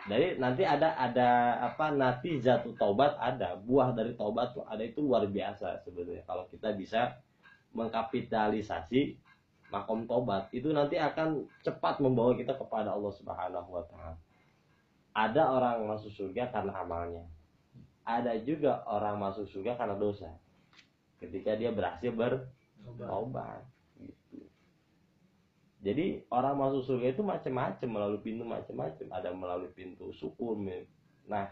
dari nanti ada ada apa nanti jatuh taubat ada buah dari taubat tuh ada itu luar biasa sebenarnya kalau kita bisa mengkapitalisasi makom tobat itu nanti akan cepat membawa kita kepada Allah Subhanahu wa taala. Ada orang masuk surga karena amalnya. Ada juga orang masuk surga karena dosa. Ketika dia berhasil bertobat gitu. Jadi orang masuk surga itu macam-macam melalui pintu macam-macam. Ada melalui pintu syukur. Nah,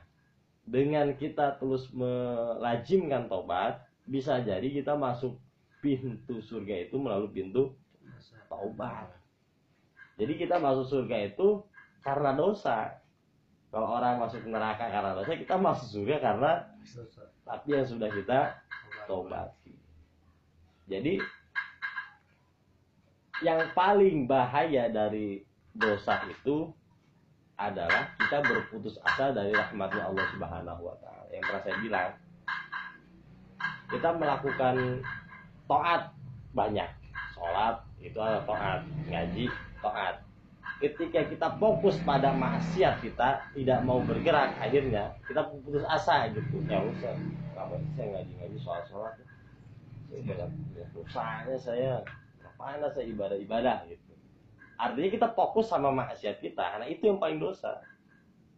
dengan kita terus melajimkan tobat, bisa jadi kita masuk pintu surga itu melalui pintu taubat. Jadi kita masuk surga itu karena dosa. Kalau orang masuk neraka karena dosa, kita masuk surga karena tapi yang sudah kita tobat. Jadi yang paling bahaya dari dosa itu adalah kita berputus asa dari rahmatnya Allah Subhanahu wa taala. Yang pernah saya bilang, kita melakukan taat banyak. Sholat itu adalah taat, ngaji taat. Ketika kita fokus pada maksiat kita tidak mau bergerak, akhirnya kita putus asa gitu. Ya usah, saya ngaji-ngaji soal sholat? Saya banyak usahanya saya lah saya ibadah-ibadah gitu. Artinya kita fokus sama maksiat kita, karena itu yang paling dosa.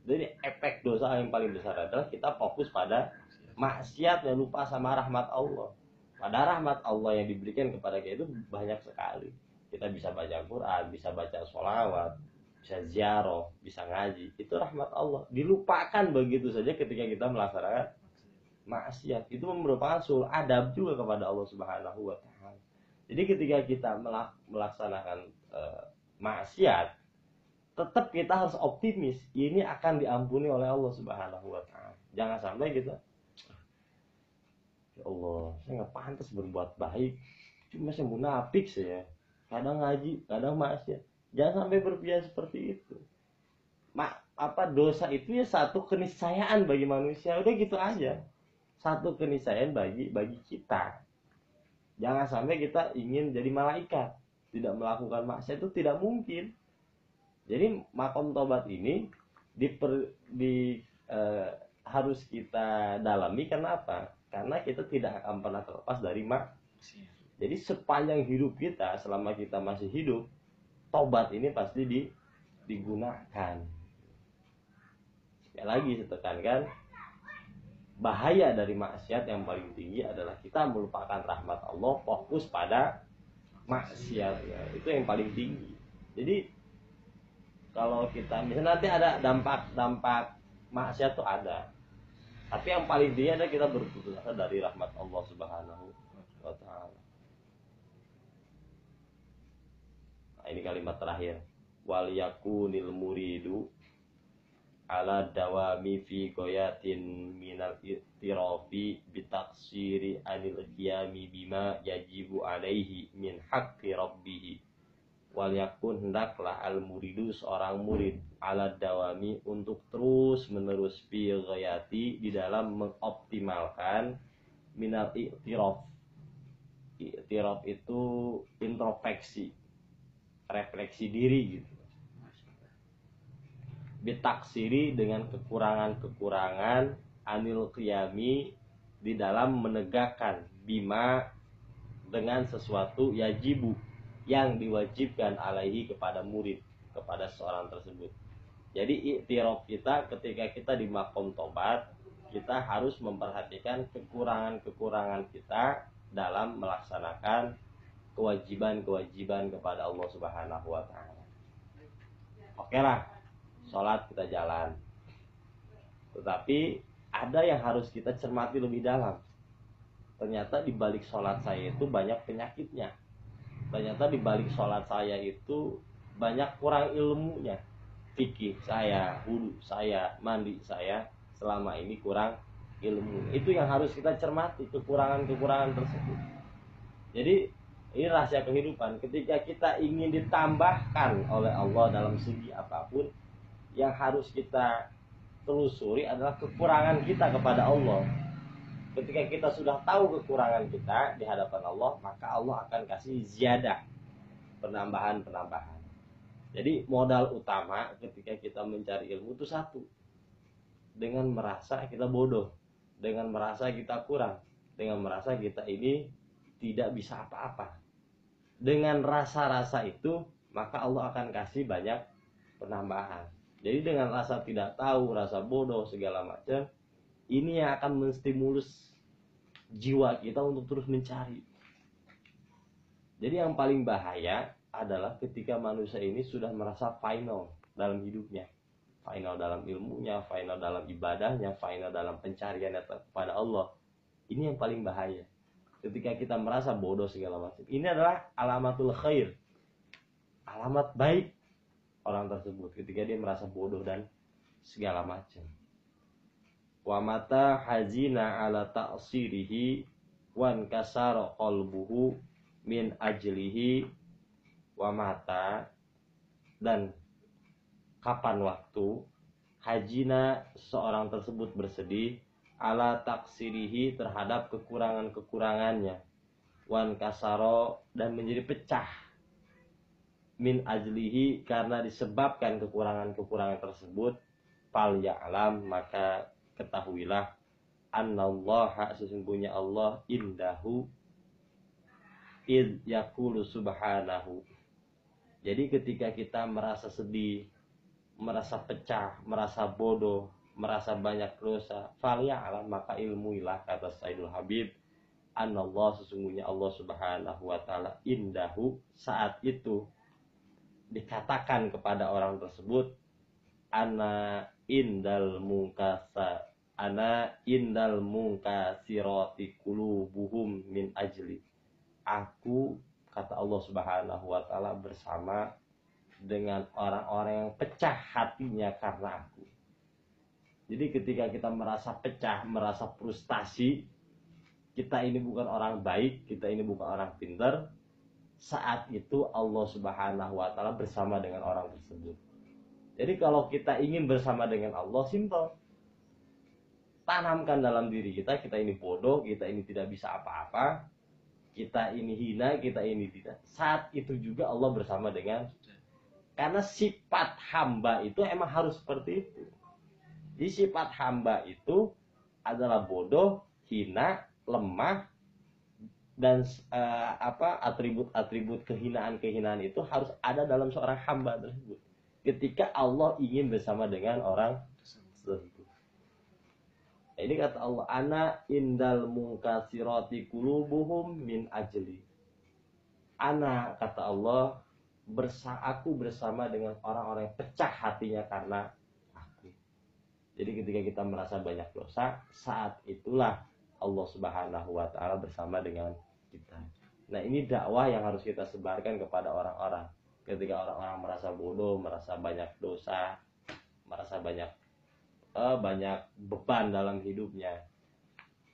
Jadi efek dosa yang paling besar adalah kita fokus pada maksiat dan lupa sama rahmat Allah. Pada rahmat Allah yang diberikan kepada kita itu banyak sekali. Kita bisa baca Quran, bisa baca sholawat, bisa ziarah, bisa ngaji. Itu rahmat Allah. Dilupakan begitu saja ketika kita melaksanakan maksiat. Itu merupakan sul adab juga kepada Allah Subhanahu wa taala. Jadi ketika kita melaksanakan uh, maksiat, tetap kita harus optimis. Ini akan diampuni oleh Allah Subhanahu wa taala. Jangan sampai kita Ya Allah, saya nggak pantas berbuat baik. Cuma saya munafik saya. Kadang ngaji, kadang maksiat. Jangan sampai berpikir seperti itu. Mak, apa dosa itu ya satu keniscayaan bagi manusia. Udah gitu aja. Satu keniscayaan bagi bagi kita. Jangan sampai kita ingin jadi malaikat. Tidak melakukan maksiat itu tidak mungkin. Jadi makom tobat ini diper, di eh, harus kita dalami karena apa? karena kita tidak akan pernah terlepas dari mak. Jadi sepanjang hidup kita, selama kita masih hidup, tobat ini pasti di, digunakan. Sekali lagi saya tekankan, bahaya dari maksiat yang paling tinggi adalah kita melupakan rahmat Allah, fokus pada maksiat ya. Itu yang paling tinggi. Jadi kalau kita misalnya nanti ada dampak-dampak maksiat tuh ada tapi yang paling dia adalah kita berputus asa dari rahmat Allah Subhanahu wa taala. Nah, ini kalimat terakhir. Wal yakunil muridu ala dawami fi goyatin minal itirafi bitaksiri anil qiyami bima yajibu alaihi min haqqi rabbih wal yakun hendaklah al muridu seorang murid ala dawami untuk terus menerus fi di dalam mengoptimalkan minal i'tiraf. I'tiraf itu introspeksi refleksi diri gitu bitaksiri dengan kekurangan-kekurangan anil qiyami di dalam menegakkan bima dengan sesuatu yajibu yang diwajibkan alaihi kepada murid kepada seorang tersebut. Jadi iktiraf kita ketika kita di makom tobat kita harus memperhatikan kekurangan-kekurangan kita dalam melaksanakan kewajiban-kewajiban kepada Allah Subhanahu wa taala. Oke lah, sholat kita jalan. Tetapi ada yang harus kita cermati lebih dalam. Ternyata di balik sholat saya itu banyak penyakitnya. Ternyata di balik sholat saya itu banyak kurang ilmunya. Fikih saya, wudhu saya, mandi saya, selama ini kurang ilmu. Itu yang harus kita cermati, kekurangan-kekurangan tersebut. Jadi ini rahasia kehidupan. Ketika kita ingin ditambahkan oleh Allah dalam segi apa pun, yang harus kita telusuri adalah kekurangan kita kepada Allah. Ketika kita sudah tahu kekurangan kita di hadapan Allah, maka Allah akan kasih ziyadah, penambahan-penambahan. Jadi modal utama ketika kita mencari ilmu itu satu, dengan merasa kita bodoh, dengan merasa kita kurang, dengan merasa kita ini tidak bisa apa-apa. Dengan rasa-rasa itu, maka Allah akan kasih banyak penambahan. Jadi dengan rasa tidak tahu, rasa bodoh segala macam, ini yang akan menstimulus jiwa kita untuk terus mencari. Jadi yang paling bahaya adalah ketika manusia ini sudah merasa final dalam hidupnya final dalam ilmunya, final dalam ibadahnya, final dalam pencariannya kepada Allah. Ini yang paling bahaya. Ketika kita merasa bodoh segala macam. Ini adalah alamatul khair. Alamat baik orang tersebut ketika dia merasa bodoh dan segala macam. Wa mata hazina ala ta'sirihi wan kasara qalbuhu min ajlihi wa mata dan kapan waktu hajina seorang tersebut bersedih ala taksirihi terhadap kekurangan-kekurangannya wan kasaro dan menjadi pecah min ajlihi karena disebabkan kekurangan-kekurangan tersebut fal ya'lam maka ketahuilah annallaha sesungguhnya Allah indahu id yakulu subhanahu jadi ketika kita merasa sedih merasa pecah, merasa bodoh, merasa banyak dosa, falia alam maka ilmuilah kata Sayyidul Habib. Allah sesungguhnya Allah Subhanahu wa taala indahu saat itu dikatakan kepada orang tersebut ana indal mungkasa ana indal mungkasirati kulubuhum min ajli aku kata Allah Subhanahu wa taala bersama dengan orang-orang yang pecah hatinya karena aku. Jadi ketika kita merasa pecah, merasa frustasi, kita ini bukan orang baik, kita ini bukan orang pintar, saat itu Allah Subhanahu wa taala bersama dengan orang tersebut. Jadi kalau kita ingin bersama dengan Allah simple. Tanamkan dalam diri kita kita ini bodoh, kita ini tidak bisa apa-apa, kita ini hina, kita ini tidak. Saat itu juga Allah bersama dengan karena sifat hamba itu emang harus seperti itu. Di sifat hamba itu adalah bodoh, hina, lemah, dan uh, apa atribut-atribut kehinaan-kehinaan itu harus ada dalam seorang hamba tersebut. Ketika Allah ingin bersama dengan orang tersebut. Ini kata Allah, ana indal mungkasirati kulubuhum min ajli. Ana kata Allah bersa aku bersama dengan orang-orang yang pecah hatinya karena aku. Jadi ketika kita merasa banyak dosa, saat itulah Allah Subhanahu wa taala bersama dengan kita. Nah, ini dakwah yang harus kita sebarkan kepada orang-orang. Ketika orang-orang merasa bodoh, merasa banyak dosa, merasa banyak uh, banyak beban dalam hidupnya,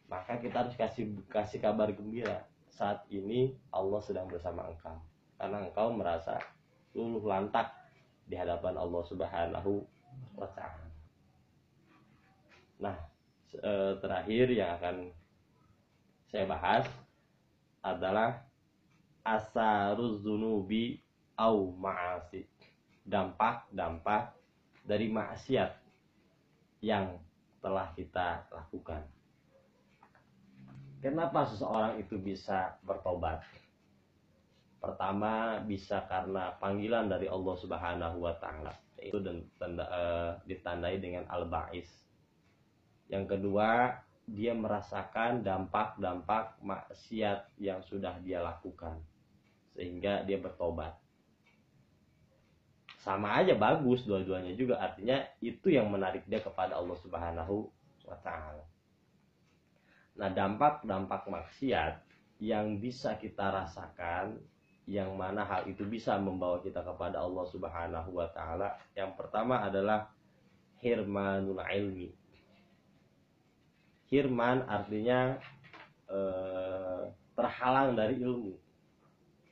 maka kita harus kasih kasih kabar gembira. Saat ini Allah sedang bersama engkau karena engkau merasa luluh lantak di hadapan Allah Subhanahu wa taala. Nah, terakhir yang akan saya bahas adalah asaruz zunubi au ma'asi. Dampak-dampak dari maksiat yang telah kita lakukan. Kenapa seseorang itu bisa bertobat? Pertama bisa karena panggilan dari Allah Subhanahu wa taala. Itu uh, ditandai dengan al-ba'is. Yang kedua, dia merasakan dampak-dampak maksiat yang sudah dia lakukan sehingga dia bertobat sama aja bagus dua-duanya juga artinya itu yang menarik dia kepada Allah Subhanahu wa taala. Nah, dampak-dampak maksiat yang bisa kita rasakan yang mana hal itu bisa membawa kita kepada Allah Subhanahu wa taala. Yang pertama adalah hirmanul ilmi. Hirman artinya eh, terhalang dari ilmu.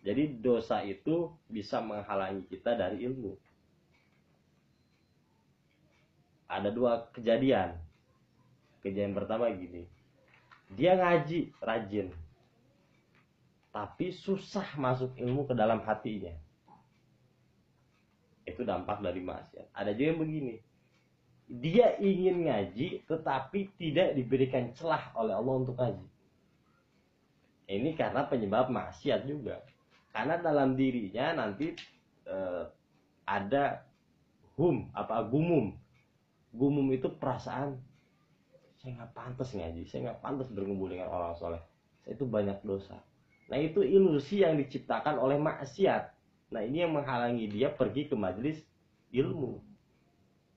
Jadi dosa itu bisa menghalangi kita dari ilmu. Ada dua kejadian. Kejadian pertama gini. Dia ngaji rajin. Tapi susah masuk ilmu ke dalam hatinya. Itu dampak dari maksiat. Ada juga yang begini. Dia ingin ngaji tetapi tidak diberikan celah oleh Allah untuk ngaji. Ini karena penyebab maksiat juga. Karena dalam dirinya nanti eh, ada hum apa gumum. Gumum itu perasaan saya nggak pantas ngaji saya nggak pantas berkumpul dengan orang soleh. Saya itu banyak dosa. Nah itu ilusi yang diciptakan oleh maksiat. Nah ini yang menghalangi dia pergi ke majelis ilmu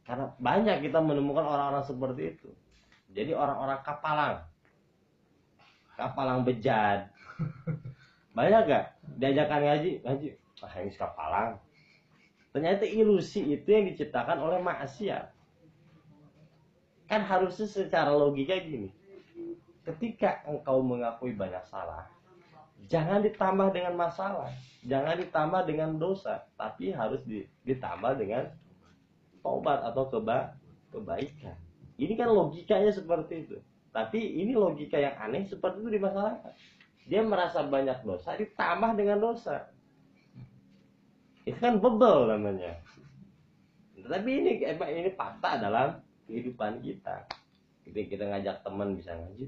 karena banyak kita menemukan orang-orang seperti itu. Jadi orang-orang kapalang. Kapalang bejat. Banyak gak diajakan ngaji ngaji. Ah ini kapalang. Ternyata ilusi itu yang diciptakan oleh maksiat. Kan harusnya secara logika gini. Ketika engkau mengakui banyak salah jangan ditambah dengan masalah. Jangan ditambah dengan dosa tapi harus ditambah dengan tobat atau keba kebaikan. Ini kan logikanya seperti itu. Tapi ini logika yang aneh seperti itu di masyarakat dia merasa banyak dosa ditambah dengan dosa. Itu kan bebel namanya. Tapi ini ini fakta dalam kehidupan kita. Ketika kita ngajak teman bisa ngaji.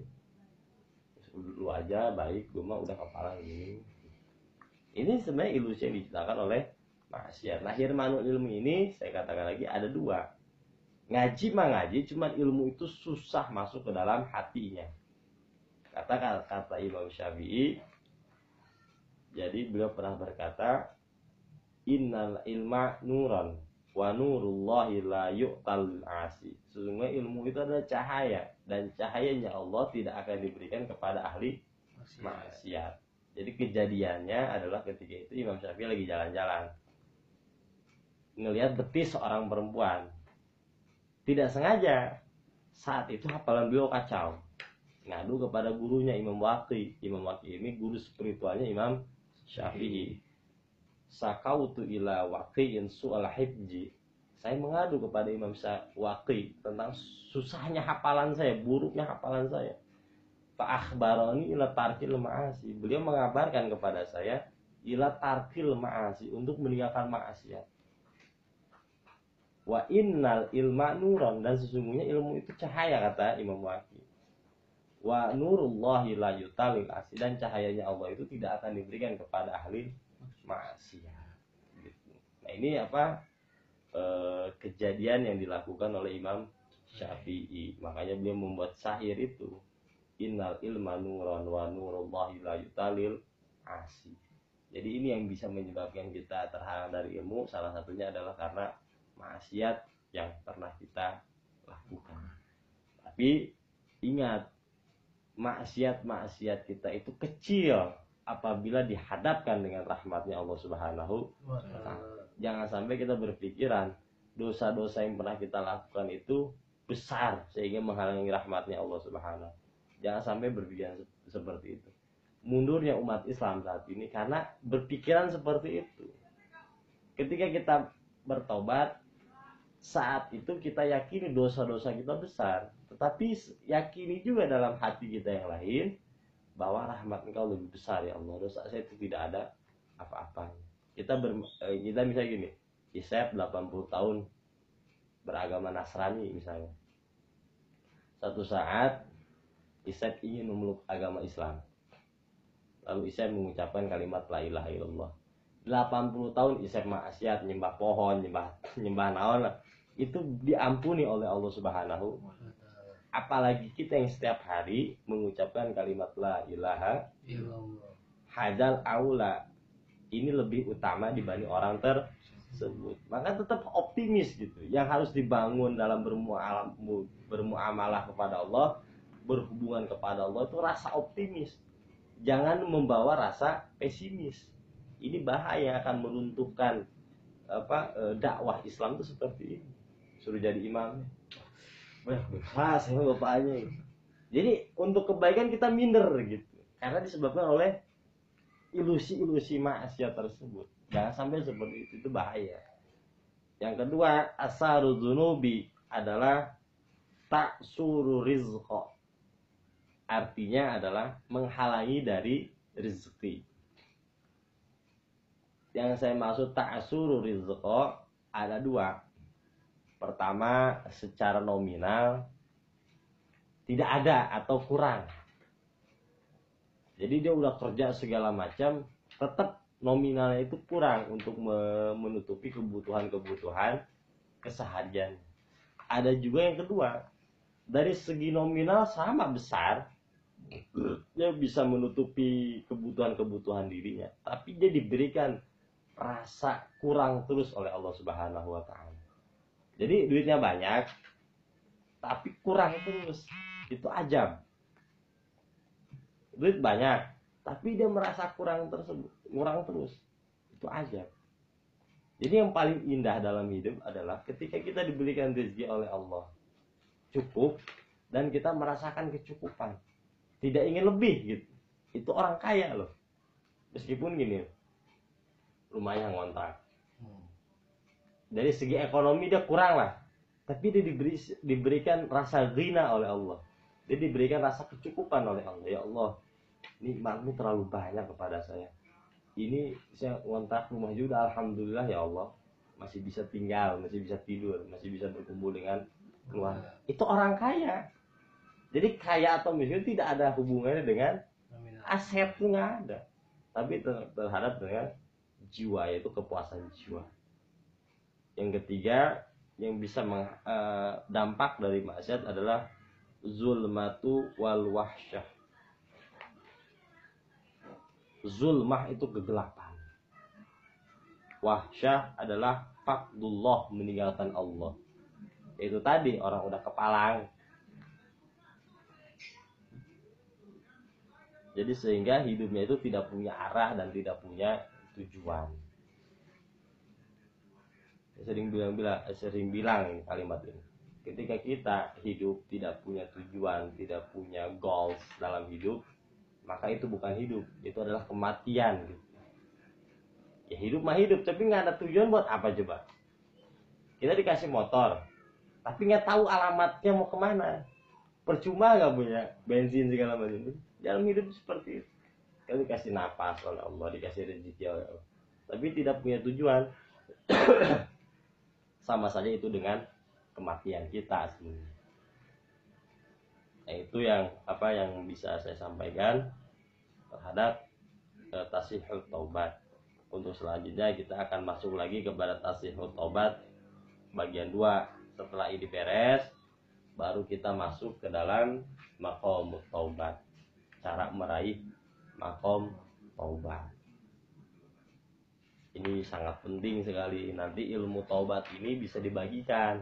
Lu aja baik gue mah udah kepala ini. Ini sebenarnya ilusi yang diciptakan oleh maksiat nah hirmanul ilmu ini saya katakan lagi ada dua. Ngaji mah ngaji cuman ilmu itu susah masuk ke dalam hatinya. Kata kata Imam Syafi'i jadi beliau pernah berkata innal ilma nuran wa nurullahi la yu'tal asi sesungguhnya ilmu itu adalah cahaya dan cahayanya Allah tidak akan diberikan kepada ahli maksiat. Jadi kejadiannya adalah ketika itu Imam Syafi'i lagi jalan-jalan ngelihat betis seorang perempuan. Tidak sengaja saat itu hafalan beliau kacau. Ngadu kepada gurunya Imam Waqi. Imam Waqi ini guru spiritualnya Imam Syafi'i. Sakautu ila waqi'in su'al hibji saya mengadu kepada Imam Waqi tentang susahnya hafalan saya buruknya hafalan saya. Pak akhbaroni ila tarkil ma'asi. Beliau mengabarkan kepada saya ila tarkil ma'asi untuk meninggalkan maksiat wa innal ilma nuran. Dan sesungguhnya ilmu itu cahaya kata Imam Waqi wa nurullahi la yutalil asi dan cahayanya Allah itu tidak akan diberikan kepada ahli maksiat. Gitu. nah ini apa? E, kejadian yang dilakukan oleh Imam Syafi'i. Makanya beliau membuat syair itu. Innal ilma nuran wa nurullahi la yutalil asi jadi ini yang bisa menyebabkan kita terhalang dari ilmu. Salah satunya adalah karena maksiat yang pernah kita lakukan tapi ingat maksiat-maksiat kita itu kecil apabila dihadapkan dengan rahmatnya Allah Subhanahu wa taala. Jangan sampai kita berpikiran dosa-dosa yang pernah kita lakukan itu besar sehingga menghalangi rahmatnya Allah Subhanahu. Jangan sampai berpikiran seperti itu. Mundurnya umat Islam saat ini karena berpikiran seperti itu. Ketika kita bertobat, saat itu kita yakini dosa-dosa kita besar tetapi yakini juga dalam hati kita yang lain bahwa rahmat engkau lebih besar ya Allah dosa saya itu tidak ada apa-apanya kita ber, eh, kita misalnya gini Isep 80 tahun beragama Nasrani misalnya Satu saat Isep ingin memeluk agama Islam. Lalu Isep mengucapkan kalimat la ilaha illallah. 80 tahun Isep maksiat, nyembah pohon, nyembah *laughs* nyembah naon. Itu diampuni oleh Allah Subhanahu apalagi kita yang setiap hari mengucapkan kalimat la ilaha hadal aula. Ini lebih utama dibanding orang tersebut. Maka tetap optimis gitu. Yang harus dibangun dalam bermuamalah bermuamalah kepada Allah berhubungan kepada Allah itu rasa optimis. Jangan membawa rasa pesimis. Ini bahaya akan meruntuhkan apa eh, dakwah Islam itu seperti ini suruh jadi imam Wah, keras sama bapaknya. Jadi untuk kebaikan kita minder gitu. Karena disebabkan oleh ilusi-ilusi maksiat tersebut. Jangan sampai seperti itu, itu bahaya. Yang kedua, asarudunubi adalah tak suruh rizqo. Artinya adalah menghalangi dari rezeki. Yang saya maksud tak suruh rizqo ada dua Pertama, secara nominal tidak ada atau kurang. Jadi dia udah kerja segala macam, tetap nominalnya itu kurang untuk menutupi kebutuhan-kebutuhan keseharian. Ada juga yang kedua, dari segi nominal sama besar, dia bisa menutupi kebutuhan-kebutuhan dirinya, tapi dia diberikan rasa kurang terus oleh Allah Subhanahu wa taala. Jadi duitnya banyak, tapi kurang terus. Itu ajab. Duit banyak, tapi dia merasa kurang tersebut, kurang terus. Itu ajab. Jadi yang paling indah dalam hidup adalah ketika kita diberikan rezeki oleh Allah cukup dan kita merasakan kecukupan. Tidak ingin lebih gitu. Itu orang kaya loh. Meskipun gini, rumahnya ngontrak dari segi ekonomi dia kurang lah. Tapi dia diberi diberikan rasa ghina oleh Allah. Dia diberikan rasa kecukupan oleh Allah. Ya Allah nikmatmu terlalu banyak kepada saya. Ini saya ngontrak rumah juga alhamdulillah ya Allah. Masih bisa tinggal masih bisa tidur masih bisa berkumpul dengan keluarga. Itu orang kaya. Jadi kaya atau miskin tidak ada hubungannya dengan aset nggak ada. Tapi terhadap dengan jiwa yaitu kepuasan jiwa yang ketiga yang bisa meng, uh, dampak dari maksiat adalah zulmatu wal wahsyah. Zulmah itu kegelapan. Wahsyah adalah fakdullah meninggalkan Allah. Itu tadi orang udah kepalang. Jadi sehingga hidupnya itu tidak punya arah dan tidak punya tujuan sering bilang bilang eh, sering bilang kalimat ini. Ketika kita hidup tidak punya tujuan tidak punya goals dalam hidup maka itu bukan hidup itu adalah kematian. Ya hidup mah hidup tapi nggak ada tujuan buat apa coba? Kita dikasih motor tapi nggak tahu alamatnya mau ke mana. Percuma nggak punya bensin segala macam dalam hidup seperti itu. Kita dikasih napas oleh Allah dikasih rezeki oleh Allah. Tapi tidak punya tujuan sama saja itu dengan kematian kita sebenarnya. Nah, itu yang apa yang bisa saya sampaikan terhadap uh, tasihul taubat. Untuk selanjutnya kita akan masuk lagi kepada tasihul taubat bagian 2. Setelah ini beres, baru kita masuk ke dalam makom taubat. Cara meraih makom taubat ini sangat penting sekali. Nanti ilmu taubat ini bisa dibagikan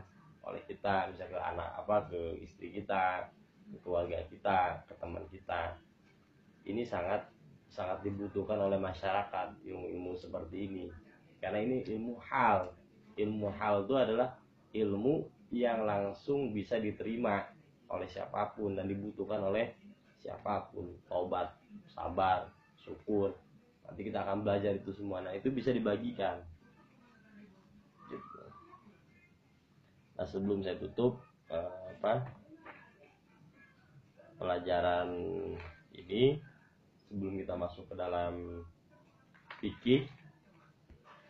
oleh kita bisa ke anak apa ke istri kita ke keluarga kita ke teman kita. Ini sangat sangat dibutuhkan oleh masyarakat ilmu-ilmu seperti ini. Karena ini ilmu hal. Ilmu hal itu adalah ilmu yang langsung bisa diterima oleh siapa pun dan dibutuhkan oleh siapa pun. Taubat sabar syukur nanti kita akan belajar itu semua. Nah itu bisa dibagikan. Gitu. Nah sebelum saya tutup eh, apa pelajaran ini sebelum kita masuk ke dalam fikih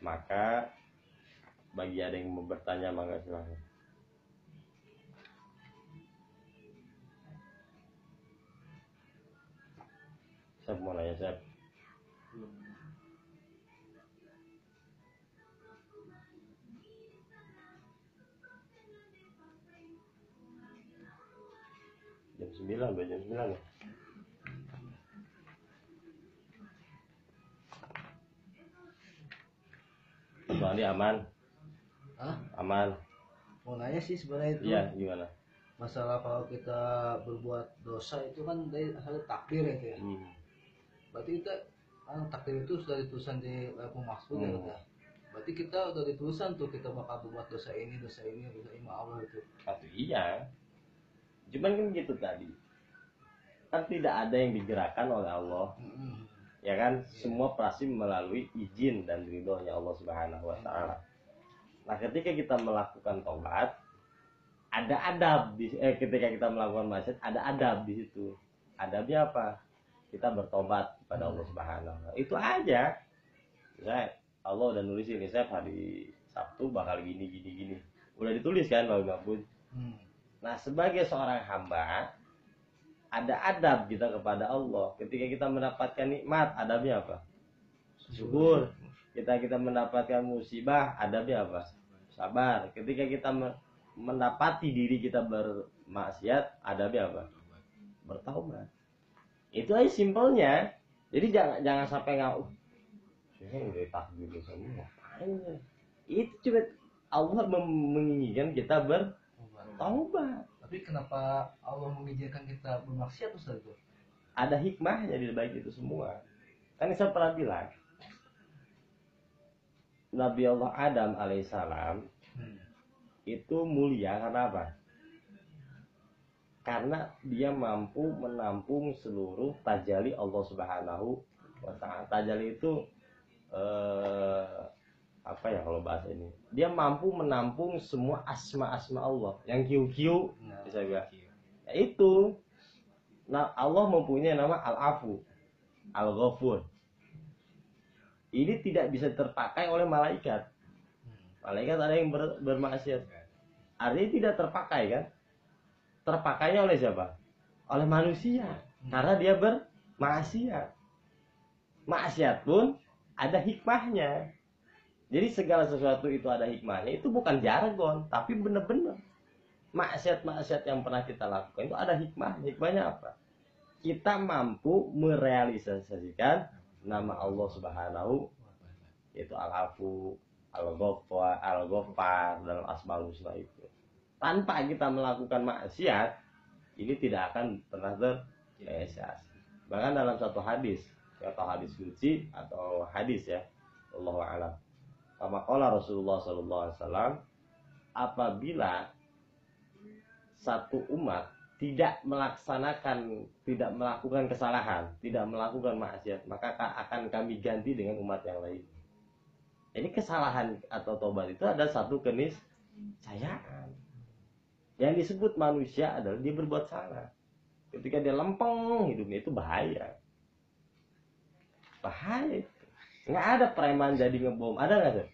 maka bagi ada yang mau bertanya maka silahkan saya mau nanya saya jam 9 udah jam 9 ya Bang aman Hah? aman mau nanya sih sebenarnya itu iya gimana masalah kalau kita berbuat dosa itu kan dari hasil takdir itu ya hmm. berarti kita kan takdir itu sudah ditulisan di lauhul mahfuz ya Hmm. Kak? berarti kita udah ditulisan tuh kita bakal berbuat dosa ini dosa ini dosa ini Allah itu Satu iya cuman kan gitu tadi kan tidak ada yang digerakkan oleh Allah ya kan semua pasti melalui izin dan ridhonya Allah Subhanahu wa taala. Nah, ketika kita melakukan tobat ada adab di eh, ketika kita melakukan maksiat ada adab di situ. Adabnya apa? Kita bertobat kepada Allah Subhanahu wa taala. Itu aja. Ya, Allah udah nulis ini saya hari Sabtu bakal gini gini gini. Udah ditulis kan Pak Mahfud? Hmm. Nah, sebagai seorang hamba, ada adab kita kepada Allah. Ketika kita mendapatkan nikmat, adabnya apa? Syukur. Kita kita mendapatkan musibah, adabnya apa? Sabar. Ketika kita me- mendapati diri kita bermaksiat, adabnya apa? Bertaubat. Itu aja simpelnya. Jadi jangan jangan sampai nggak, "Uh, saya udah takdir dosa ini ngapain ya?" Itu cuma Allah menginginkan kita bertaubat. tapi kenapa Allah mengizinkan kita bermaksiat Ustaz itu ada hikmahnya di balik itu semua. Kan saya pernah bilang, Nabi Allah Adam alaihissalam hmm. itu mulia karena apa? Karena dia mampu menampung seluruh tajali Allah Subhanahu wa taala. Tajali itu eh, apa ya kalau bahasa ini? Dia mampu menampung semua asma-asma Allah. Yang kiu-kiu Nah, bisa bilang. Ya itu. Nah, Allah mempunyai nama Al-Afu, Al-Ghafur. Ini tidak bisa terpakai oleh malaikat. hmm. Malaikat ada yang ber- bermaksiat. Artinya tidak terpakai kan? Terpakainya oleh siapa? Oleh manusia. Karena dia bermaksiat. Maksiat pun ada hikmahnya. Jadi segala sesuatu itu ada hikmahnya. Itu bukan jargon, tapi benar-benar maksiat-maksiat yang pernah kita lakukan itu ada hikmah. Hikmahnya apa? Kita mampu merealisasikan nama Allah Subhanahu yaitu Al-Afu, Al-Ghaffar, Al-Ghaffar dalam Asmaul Husna itu. Tanpa kita melakukan maksiat, ini tidak akan pernah terrealisasi. Bahkan dalam satu hadis, atau hadis suci atau hadis ya, Allah alam. Kama qala Rasulullah sallallahu alaihi wasallam, apabila satu umat tidak melaksanakan, tidak melakukan kesalahan, tidak melakukan maksiat, maka ka- akan kami ganti dengan umat yang lain. Ini kesalahan atau tobat itu ada satu keniscayaan. Yang disebut manusia adalah dia berbuat salah. Ketika dia lempeng hidupnya itu bahaya. Bahaya. Nggak ada preman jadi ngebom. Ada nggak sih?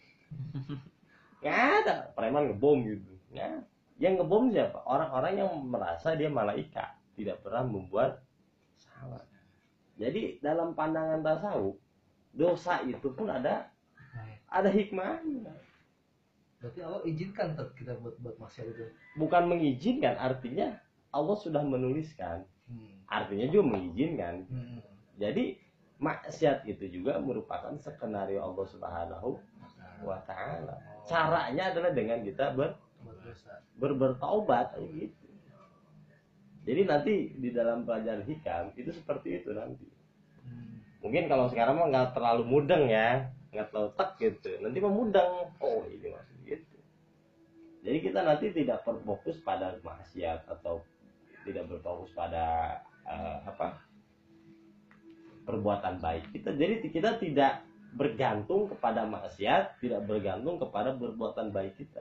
*laughs* Nggak ada preman ngebom gitu. Ada. Yang ngebom siapa? Orang-orang yang merasa dia malaikat, tidak pernah membuat salah. Jadi dalam pandangan tasawuf, dosa itu pun ada ada hikmahnya. berarti Allah izinkan kita buat buat maksiat itu Bukan mengizinkan, artinya Allah sudah menuliskan. hmm. Artinya juga mengizinkan. Hmm. Jadi maksiat itu juga merupakan skenario Allah Subhanahu wa taala. Caranya adalah dengan kita ber, ber bertaubat gitu. Jadi nanti di dalam pelajaran hikam itu seperti itu nanti. Mungkin kalau sekarang mah nggak terlalu mudeng ya, nggak terlalu tek gitu. Nanti mah mudeng. Oh ini maksud gitu. Jadi kita nanti tidak berfokus pada maksiat atau tidak berfokus pada eh, apa perbuatan baik. Kita jadi kita tidak bergantung kepada maksiat, tidak bergantung kepada perbuatan baik kita.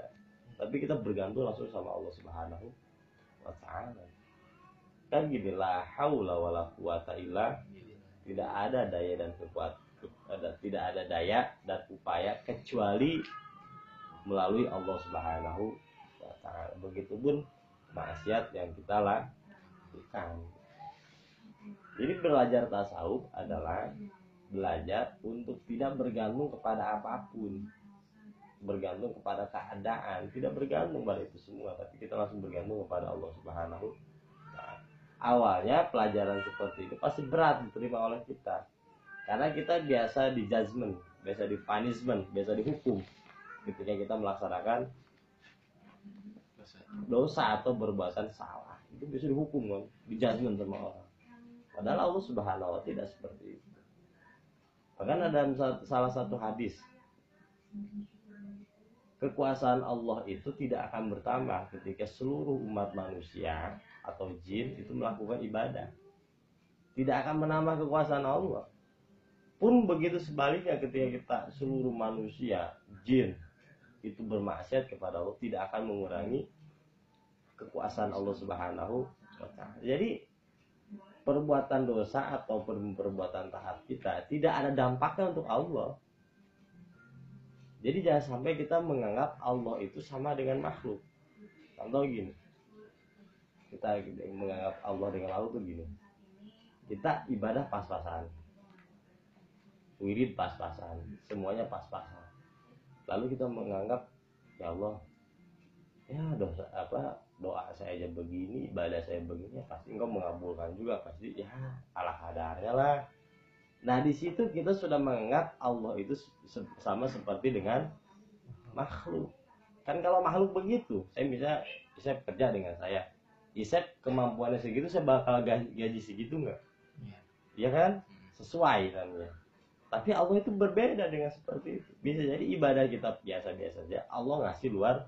Tapi kita bergantung langsung sama Allah Subhanahu wa taala. Kan gini la haula wala quwata illa tidak ada daya dan kekuatan tidak ada daya dan upaya kecuali melalui Allah Subhanahu wa taala. Begitupun maksiat yang kita lakukan. Jadi belajar tasawuf adalah belajar untuk tidak bergantung kepada apa pun. Bergantung kepada keadaan, tidak bergantung pada itu semua, tapi kita langsung bergantung kepada Allah Subhanahu Nah, awalnya pelajaran seperti ini pasti berat diterima oleh kita. Karena kita biasa di judgment, biasa di punishment, biasa dihukum ketika kita melaksanakan Dosa. atau perbuatan salah itu bisa dihukum kan di judgment sama orang padahal Allah subhanahu wa tidak seperti itu. Bahkan ada salah satu hadis. Kekuasaan Allah itu tidak akan bertambah ketika seluruh umat manusia atau jin itu melakukan ibadah. Tidak akan menambah kekuasaan Allah. Pun begitu sebaliknya ketika kita seluruh manusia jin itu bermaksiat kepada Allah tidak akan mengurangi kekuasaan Allah Subhanahu wa taala. Jadi perbuatan dosa atau per- perbuatan taat kita tidak ada dampaknya untuk Allah. Jadi jangan sampai kita menganggap Allah itu sama dengan makhluk. Contoh gini. Kita menganggap Allah dengan makhluk itu gini. Kita ibadah pas-pasan. Wirid pas-pasan, semuanya pas-pasan. Lalu kita menganggap ya Allah ya dosa apa doa saya aja begini ibadah saya begini ya pasti engkau mengabulkan juga pasti ya ala kadarnya lah. Nah di situ kita sudah menganggap Allah itu sama seperti dengan makhluk. Kan kalau makhluk begitu saya bisa saya kerja dengan saya. Isep kemampuannya segitu saya bakal gaji, gaji segitu nggak? Iya. ya kan? Sesuai namanya. Tapi Allah itu berbeda dengan seperti itu. Bisa jadi ibadah kita biasa-biasa saja Allah ngasih luar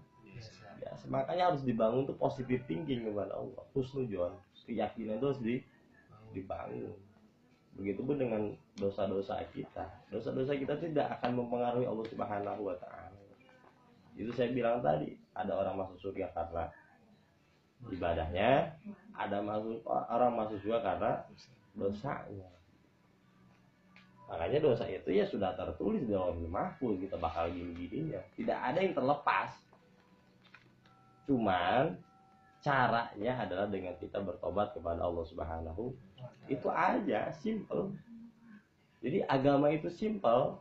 Biasa. Makanya harus dibangun tuh positive thinking kepada Allah. Husnujon keyakinan itu harus di- dibangun. Begitupun dengan dosa-dosa kita. Dosa-dosa kita tidak akan mempengaruhi Allah Subhanahu wa taala. Itu saya bilang tadi ada orang masuk surga karena ibadahnya ada masuk orang masuk surga karena dosanya. Makanya dosa itu ya sudah tertulis dalam mahfuz kita bakal gini-gininya. Tidak ada yang terlepas cuman caranya adalah dengan kita bertobat kepada Allah Subhanahu itu aja simple. Jadi agama itu simple.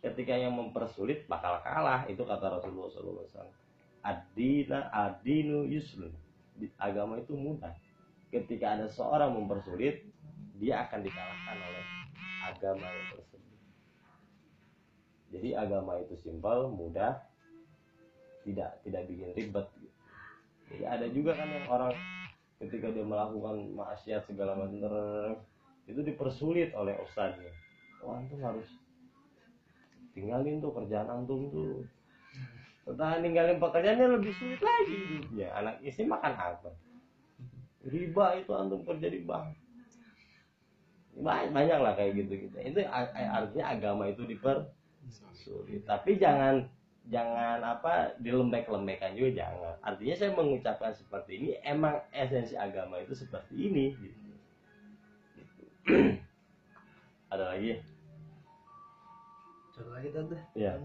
Ketika yang mempersulit bakal kalah itu kata Rasulullah SAW adina adinu yusrun. Agama itu mudah. Ketika ada seorang mempersulit dia akan dikalahkan oleh agama yang tersebut. Jadi agama itu simpel mudah tidak tidak bikin ribet jadi ada juga kan yang orang ketika dia melakukan maksiat segala macam itu dipersulit oleh ustaznya. Oh antum harus tinggalin tuh kerjaan antum tuh. Setelah ninggalin pekerjaannya lebih sulit lagi hidupnya. Anak istri makan apa? Riba itu antum kerja di bank. Banyak, banyak lah kayak gitu gitu itu artinya agama itu dipersulit. Tapi jangan jangan apa dilembek-lembekkan juga jangan artinya saya mengucapkan seperti ini emang esensi agama itu seperti ini gitu. *clears throat* Ada lagi Satu lagi tante. ya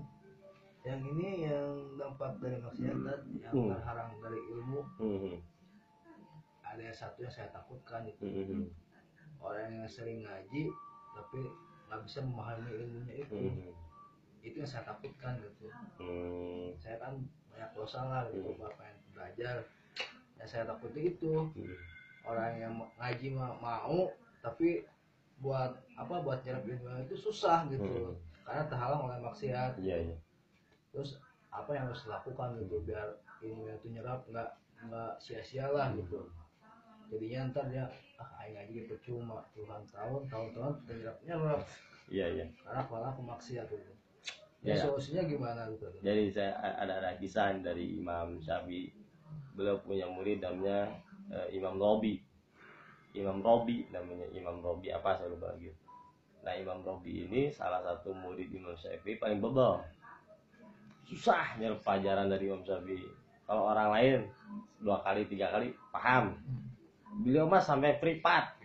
Yang ini yang dampak dari maksiat Tante, yang Hmm. terhalang dari ilmu. Hmm, Ada yang satu yang saya takutkan itu. hmm, hmm, Orang yang sering ngaji tapi nggak bisa memahami ilmunya itu. hmm, Itu yang saya takutkan gitu. hmm, Saya kan banyak dosa lah gitu, Hmm. bapak yang belajar. Yang saya takuti itu hmm. orang yang ngaji ma- mau tapi buat apa buat nyerap ilmu itu susah gitu. Hmm. karena terhalang oleh maksiat. Iya iya. Terus apa yang harus dilakukan gitu biar ilmu itu nyerap nggak nggak sia-sia lah gitu. Jadinya ntar dia ah aing ngaji gitu cuma puluhan tahun tahun-tahun nyerap nyerap iya iya. Karena malah maksiat gitu Ya. ya solusinya gimana gitu? Jadi saya ada ada kisah dari Imam Syafi'i. Beliau punya murid namanya eh, Imam Robi. Imam Robi namanya Imam Robi apa saya lupa lagi. Nah Imam Robi ini salah satu murid Imam Syafi'i paling bebel. Susah nyerap pelajaran dari Imam Syafi'i. Kalau orang lain dua kali tiga kali paham. Beliau mah sampai privat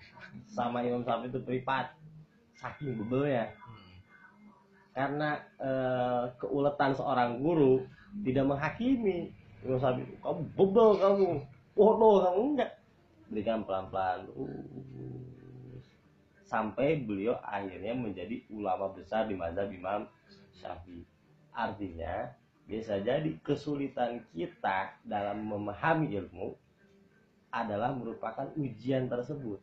sama Imam Syafi'i itu privat saking bebelnya karena eh, keuletan seorang guru tidak menghakimi. Syafi'i kamu bebel kamu. Bodoh kamu. Enggak. Berikan pelan-pelan. Sampai beliau akhirnya menjadi ulama besar di mazhab Imam Syafi'i. Artinya bisa jadi kesulitan kita dalam memahami ilmu adalah merupakan ujian tersebut.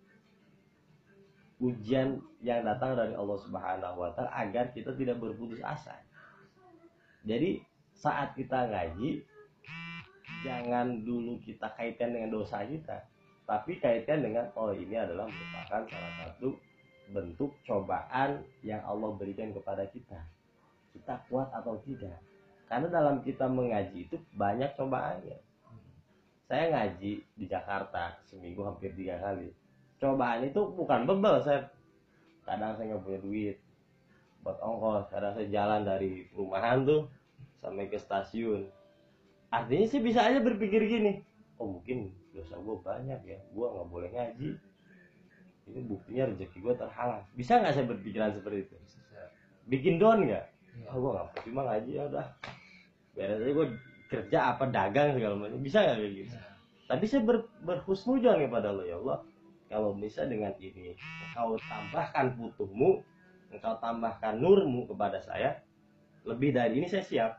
Ujian yang datang dari Allah Subhanahu wa taala agar kita tidak berputus asa. Jadi saat kita ngaji jangan dulu kita kaitkan dengan dosa kita, tapi kaitkan dengan oh ini adalah merupakan salah satu bentuk cobaan yang Allah berikan kepada kita. Kita kuat atau tidak. Karena dalam kita mengaji itu banyak cobaannya. Saya ngaji di Jakarta seminggu hampir tiga kali. Cobaan itu bukan bebel, saya kadang saya nggak punya duit buat ongkos. Kadang saya jalan dari perumahan tuh sampai ke stasiun. Artinya sih bisa aja berpikir gini, oh mungkin dosa gue banyak ya, gue nggak boleh ngaji. Ini buktinya rezeki gue terhalang. Bisa nggak saya berpikiran seperti itu? Bikin down nggak? Iya. Oh, gue nggak cuma ngaji ya udah. Beres aja gue kerja apa dagang segala macam. Bisa nggak kayak gitu? Tapi saya ber, berhusnujon kepada Allah ya Allah. Kalau bisa dengan ini, engkau tambahkan putuhmu, engkau tambahkan nurmu kepada saya, lebih dari ini saya siap.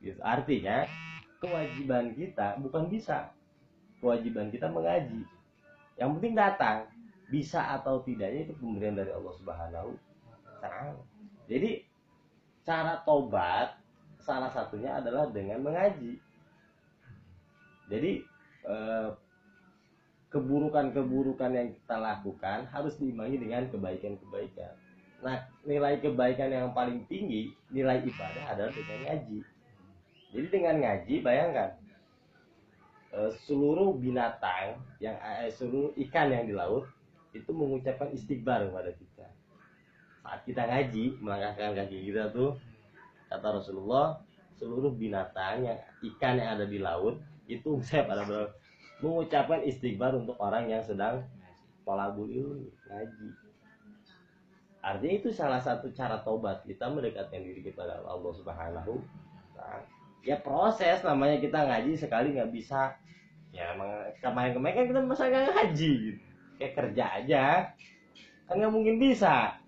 Gitu. Artinya kewajiban kita bukan bisa, kewajiban kita mengaji. Yang penting datang, bisa atau tidaknya itu pemberian dari Allah Subhanahu taala. Jadi cara tobat salah satunya adalah dengan mengaji. Jadi eh, keburukan-keburukan yang kita lakukan harus diimbangi dengan kebaikan-kebaikan. Nah, nilai kebaikan yang paling tinggi, nilai ibadah adalah dengan ngaji. Jadi dengan ngaji, bayangkan eh, seluruh binatang yang eh, seluruh ikan yang di laut itu mengucapkan istighfar kepada kita. Saat kita ngaji, melangkahkan kaki kita tuh kata Rasulullah, seluruh binatang yang ikan yang ada di laut itu saya pada mengucapkan istighfar untuk orang yang sedang tolabul ilmi ngaji. Artinya itu salah satu cara tobat kita mendekatkan diri kepada Allah Subhanahu. Ya proses namanya kita ngaji sekali nggak bisa. Ya emang kemarin-kemarin kan kita masa nggak ngaji gitu. Kayak kerja aja. Kan nggak mungkin bisa.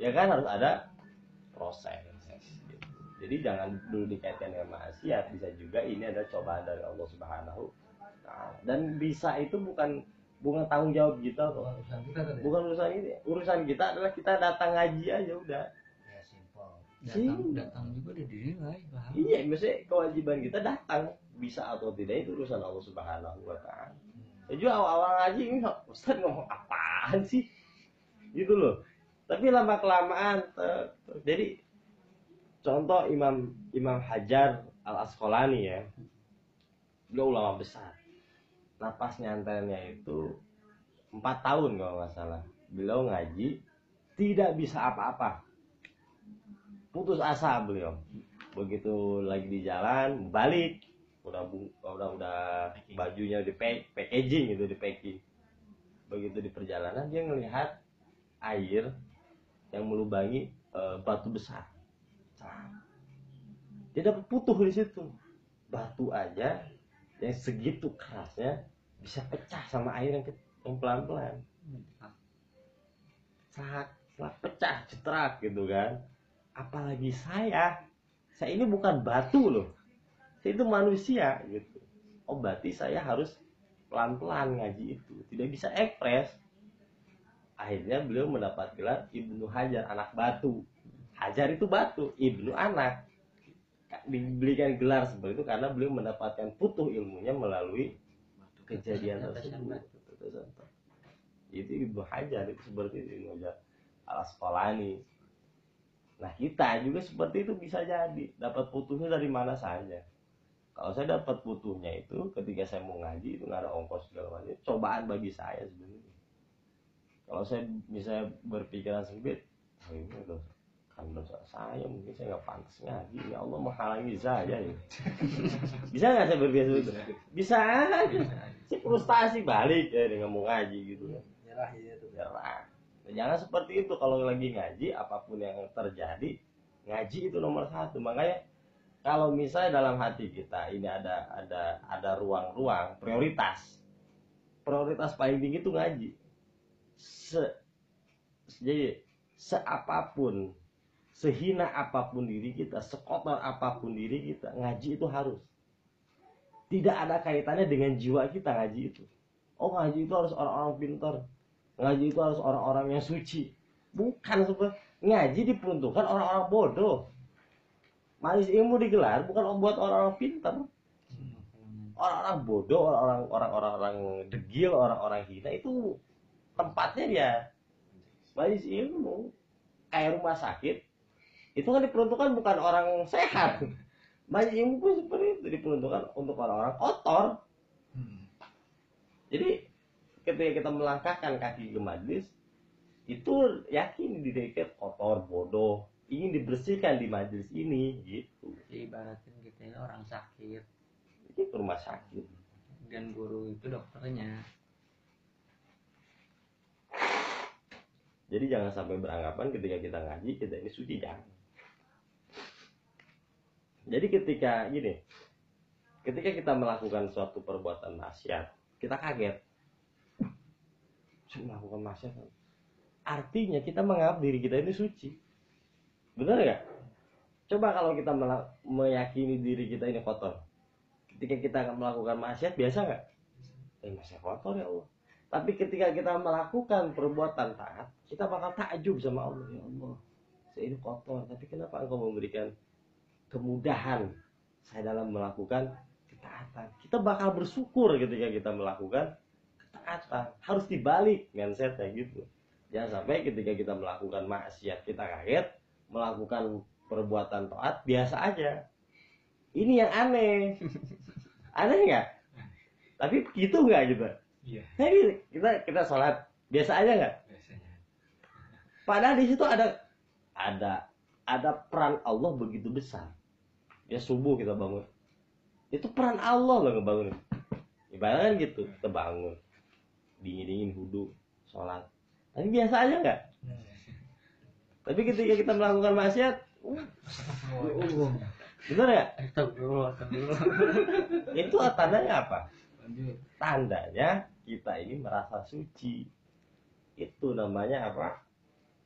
Ya kan harus ada proses. Jadi jangan dulu dikaitkan dengan maksiat, bisa juga ini ada cobaan dari Allah Subhanahu taala. Dan bisa itu bukan bukan tanggung jawab kita kok bukan urusan kita tadi bukan urusan ini urusan kita adalah kita datang ngaji aja udah. Ya simpel. Datang Iya. datang juga udah dinilai paham? Iya maksudnya kewajiban kita datang bisa atau tidak itu urusan Allah Subhanahu wa taala. Saya juga awal-awal ngaji ini Ustaz ngomong apaan sih? Gitu loh. Tapi lama kelamaan jadi contoh Imam Imam Hajar Al Asqalani ya. Beliau ulama besar napas nyantelnya itu empat tahun kalau nggak salah. Beliau ngaji tidak bisa apa-apa. Putus asa beliau. Begitu lagi di jalan balik. Udah bu- udah udah bajunya di pack- packaging gitu di packing. Begitu di perjalanan dia ngelihat air yang melubangi eh, batu besar. Dia dapat putuh di situ. Batu aja yang segitu kerasnya bisa pecah sama air yang, yang pelan-pelan. Sak pecah cetrak gitu kan. Apalagi saya saya ini bukan batu loh. Saya itu manusia gitu. Oh berarti saya harus pelan-pelan ngaji itu. Tidak bisa ekspres akhirnya beliau mendapat gelar Ibnu Hajar anak batu. Hajar itu batu Ibnu anak diberikan gelar seperti itu karena beliau mendapatkan putuh ilmunya melalui kejadian tersebut. itu Ibnu Hajar itu seperti itu Ibnu Hajar al Asqalani nah kita juga seperti itu bisa jadi. Dapat putuhnya dari mana saja. Kalau saya dapat putuhnya itu ketika saya mau ngaji itu nggak ada ongkos segala macam cobaan bagi saya sebenarnya. Kalau saya misalnya berpikiran sempit oh ini dosa kan dosa saya mungkin saya nggak pantas ngaji. Ya Allah menghalangi saya ya. *laughs* Bisa nggak saya seperti itu bisa. Aja saya frustasi balik ya dengan mau ngaji gitu kan nyerah ya itu. Nyerah. Nah, jangan seperti itu. Kalau lagi ngaji apa pun yang terjadi ngaji itu nomor satu. Makanya kalau misalnya dalam hati kita ini ada ada ada ruang-ruang prioritas. Prioritas paling tinggi itu ngaji. Se jadi seapapun sehina apa pun diri kita sekotor apa pun diri kita ngaji itu harus. Tidak ada kaitannya dengan jiwa kita ngaji itu. Oh ngaji itu harus orang-orang pintar. Ngaji itu harus orang-orang yang suci. Bukan sebenarnya ngaji diperuntukkan orang-orang bodoh. Majelis ilmu digelar bukan buat orang-orang pintar. Orang-orang bodoh orang-orang orang-orang orang degil orang-orang hina itu tempatnya dia. Majelis ilmu. Kayak rumah sakit itu kan diperuntukkan bukan orang sehat. Majelis ilmu pun seperti itu diperuntukkan untuk orang-orang kotor. Hmm. jadi ketika kita melangkahkan kaki ke majelis itu yakin diri kita kotor bodoh ingin dibersihkan di majelis ini gitu. Ibaratkan kita ini orang sakit. Itu ke rumah sakit. Dan guru itu dokternya. jadi jangan sampai beranggapan ketika kita ngaji kita ini suci jangan jadi ketika gini ketika kita melakukan suatu perbuatan maksiat kita kaget. Melakukan maksiat. Artinya kita menganggap diri kita ini suci. Benar nggak? Coba kalau kita meyakini diri kita ini kotor. Ketika kita melakukan maksiat biasa nggak? Eh maksiat kotor ya Allah. Tapi ketika kita melakukan perbuatan taat kita bakal takjub sama Allah. Ya Allah saya ini kotor tapi kenapa engkau memberikan kemudahan saya dalam melakukan ketaatan. Kita bakal bersyukur ketika kita melakukan ketaatan. Harus dibalik mindsetnya gitu. Jangan sampai ketika kita melakukan maksiat kita kaget melakukan perbuatan taat biasa aja. Ini yang aneh. *laughs* Aneh nggak? Tapi begitu nggak gitu? Iya, jadi kita kita sholat. Biasa aja nggak? Biasanya. padahal di situ ada ada ada peran Allah begitu besar ya subuh kita bangun. Itu peran Allah loh ngebangunin. Ibaratnya kan gitu kita bangun. Dingin dingin wudhu sholat. Tapi biasa aja nggak? Tapi ketika kita melakukan maksiat uh, bener ya? Itu tandanya apa? Tandanya kita ini merasa suci. Itu namanya apa?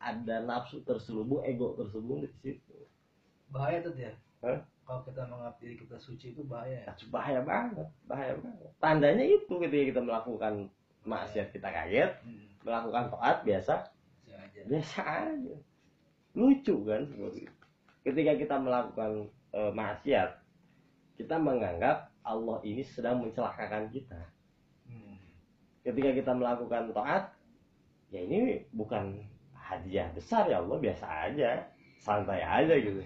Ada nafsu terselubung ego terselubung di situ. Bahaya tuh ya Hah? Kalau kita menganggap diri kita suci itu bahaya ya? Bahaya banget bahaya banget. Tandanya itu ketika kita melakukan maksiat kita kaget hmm. melakukan taat biasa. Aja. Biasa aja. Lucu kan? Seperti itu. ketika kita melakukan eh, maksiat kita menganggap Allah ini sedang mencelakakan kita. Hmm. ketika kita melakukan taat ya ini bukan hadiah besar ya Allah biasa aja. Santai aja gitu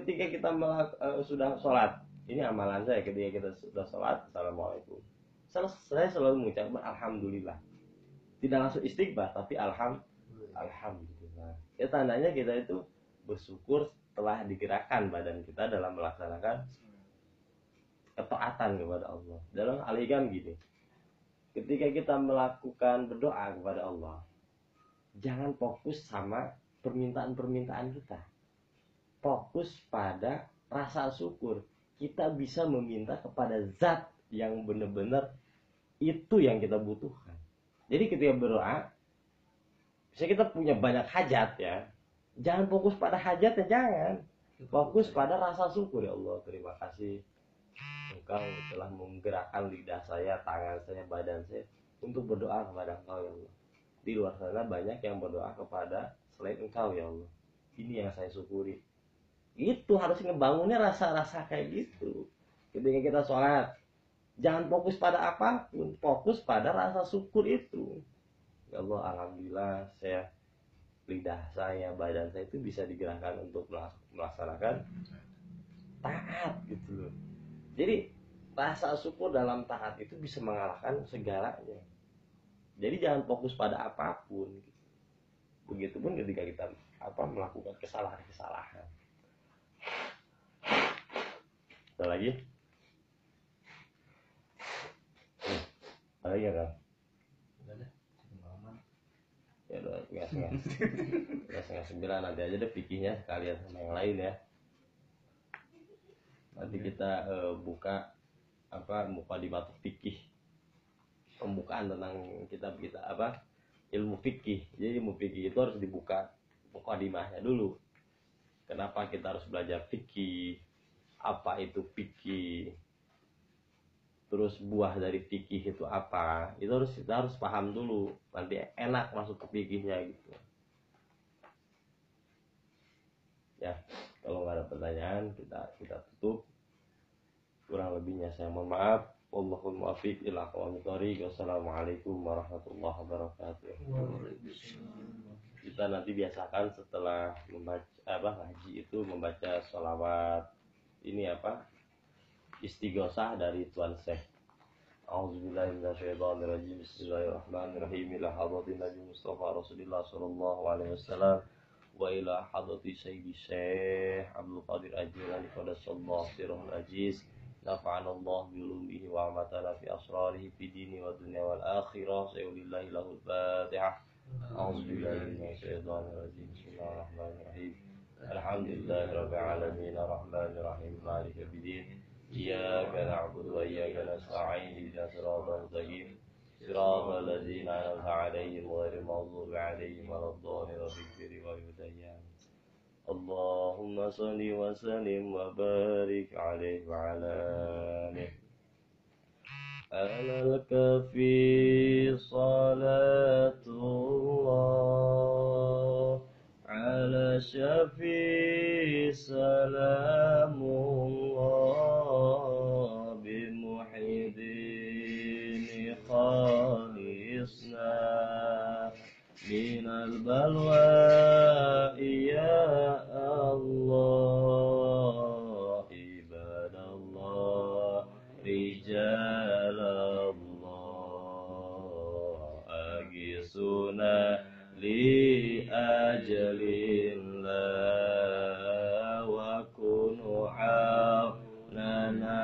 ketika kita eh, sudah sholat ini amalan saya ketika kita sudah sholat assalamualaikum saya selalu mengucapkan alhamdulillah tidak langsung istighfar tapi alham alhamdulillah ya tandanya kita itu bersyukur telah digerakkan badan kita dalam melaksanakan ketaatan kepada Allah. Dalam al-hikam gini. Ketika kita melakukan berdoa kepada Allah, jangan fokus sama permintaan-permintaan kita. Fokus pada rasa syukur. Kita bisa meminta kepada zat yang benar-benar itu yang kita butuhkan. Jadi ketika berdoa, bisa kita punya banyak hajat ya. Jangan fokus pada hajatnya, jangan. Fokus pada rasa syukur ya Allah. Terima kasih Engkau telah menggerakkan lidah saya, tangan saya, badan saya untuk berdoa kepada Engkau ya Allah. Di luar sana banyak yang berdoa kepada selain Engkau ya Allah. Ini yang saya syukuri. Itu harus ngebangunnya rasa-rasa kayak gitu. Ketika kita sholat, jangan fokus pada apa pun, fokus pada rasa syukur itu. Ya Allah, alhamdulillah saya lidah saya, badan saya itu bisa digerakkan untuk melaksanakan taat gitu loh. Jadi rasa syukur dalam taat itu bisa mengalahkan segalanya. Jadi jangan fokus pada apa pun. Begitupun ketika kita apa melakukan kesalahan-kesalahan. Ada lagi? Hmm, Ada lagi ya kan? Ya udah setengah setengah. Ya setengah sembilan nanti aja deh pikirnya sekalian sama yang lain ya. Nanti kita eh, buka apa muka di batu fikih pembukaan tentang kitab kita apa ilmu fikih jadi ilmu fikih itu harus dibuka mukadimahnya dulu kenapa kita harus belajar fikih? Apa itu fikih? Terus buah dari fikih itu apa? Itu harus kita harus paham dulu nanti enak masuk ke fikihnya gitu. Ya kalau nggak ada pertanyaan kita kita tutup. Kurang lebihnya saya mohon maaf. Wallahul muwaffiq ila aqwamit thoriq. Wassalamualaikum warahmatullahi wabarakatuh Kita nanti biasakan setelah membaca apa ngaji itu membaca sholawat ini apa istighosah dari Tuan Syekh. A'udzubillahi minasyaitonirrajim. Bismillahirrahmanirrahim. Ila hadratin Nabi Mustafa Rasulullah sallallahu alaihi wasallam wa ila hadrati Sayyidi Syekh Abdul Qadir Ajilani qadasallahu sirrul aziz. نفعنا الله بعلومه وعمتنا في أسراره في دينه والدنيا والآخرة سيولي الله له الفاتحة أعوذ بالله من الشيطان الرجيم. بسم الله الرحمن الرحيم. الحمد لله رب العالمين. الرحمن الرحيم. مالك يوم الدين. إياك نعبد وإياك نستعين. اهدنا الصراط المستقيم. صراط الذين أنعمت عليهم غير المغضوب عليهم ولا الضالين. اغفر والهديان اللهم صل وسلم وبارك عليه وعلى آله. أنا في صلاة الله على شفي سلام الله بمحي الدين خالصنا من البلوى لأجل الله وكونوا عوننا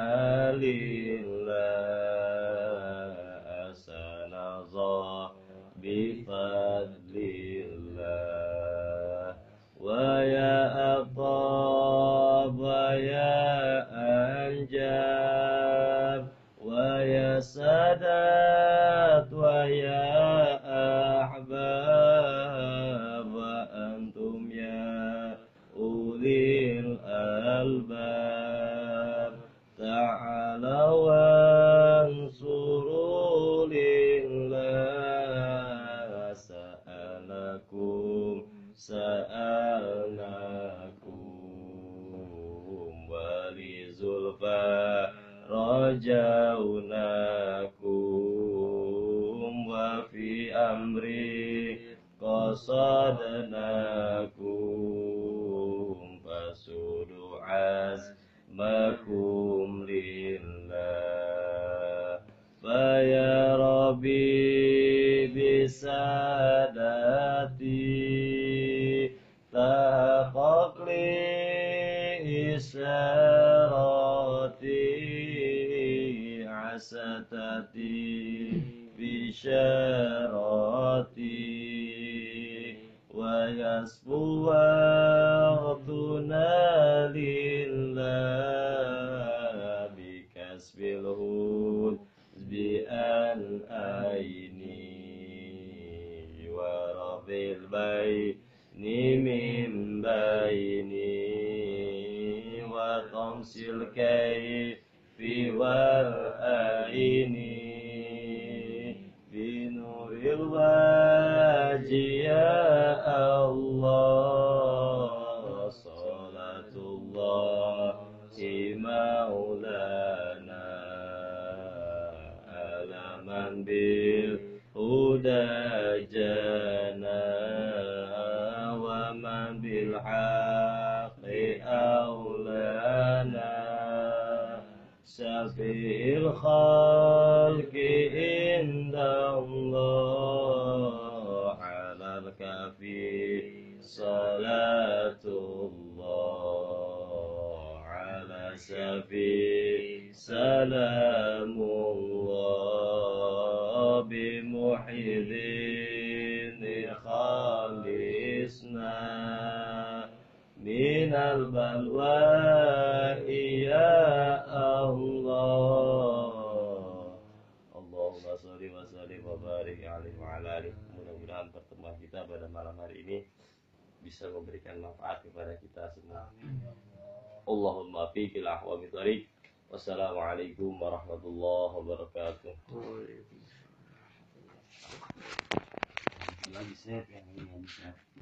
لله. أسنظر بفضل الله. ويا أطاب ويا أنجاب ويا سادات ويا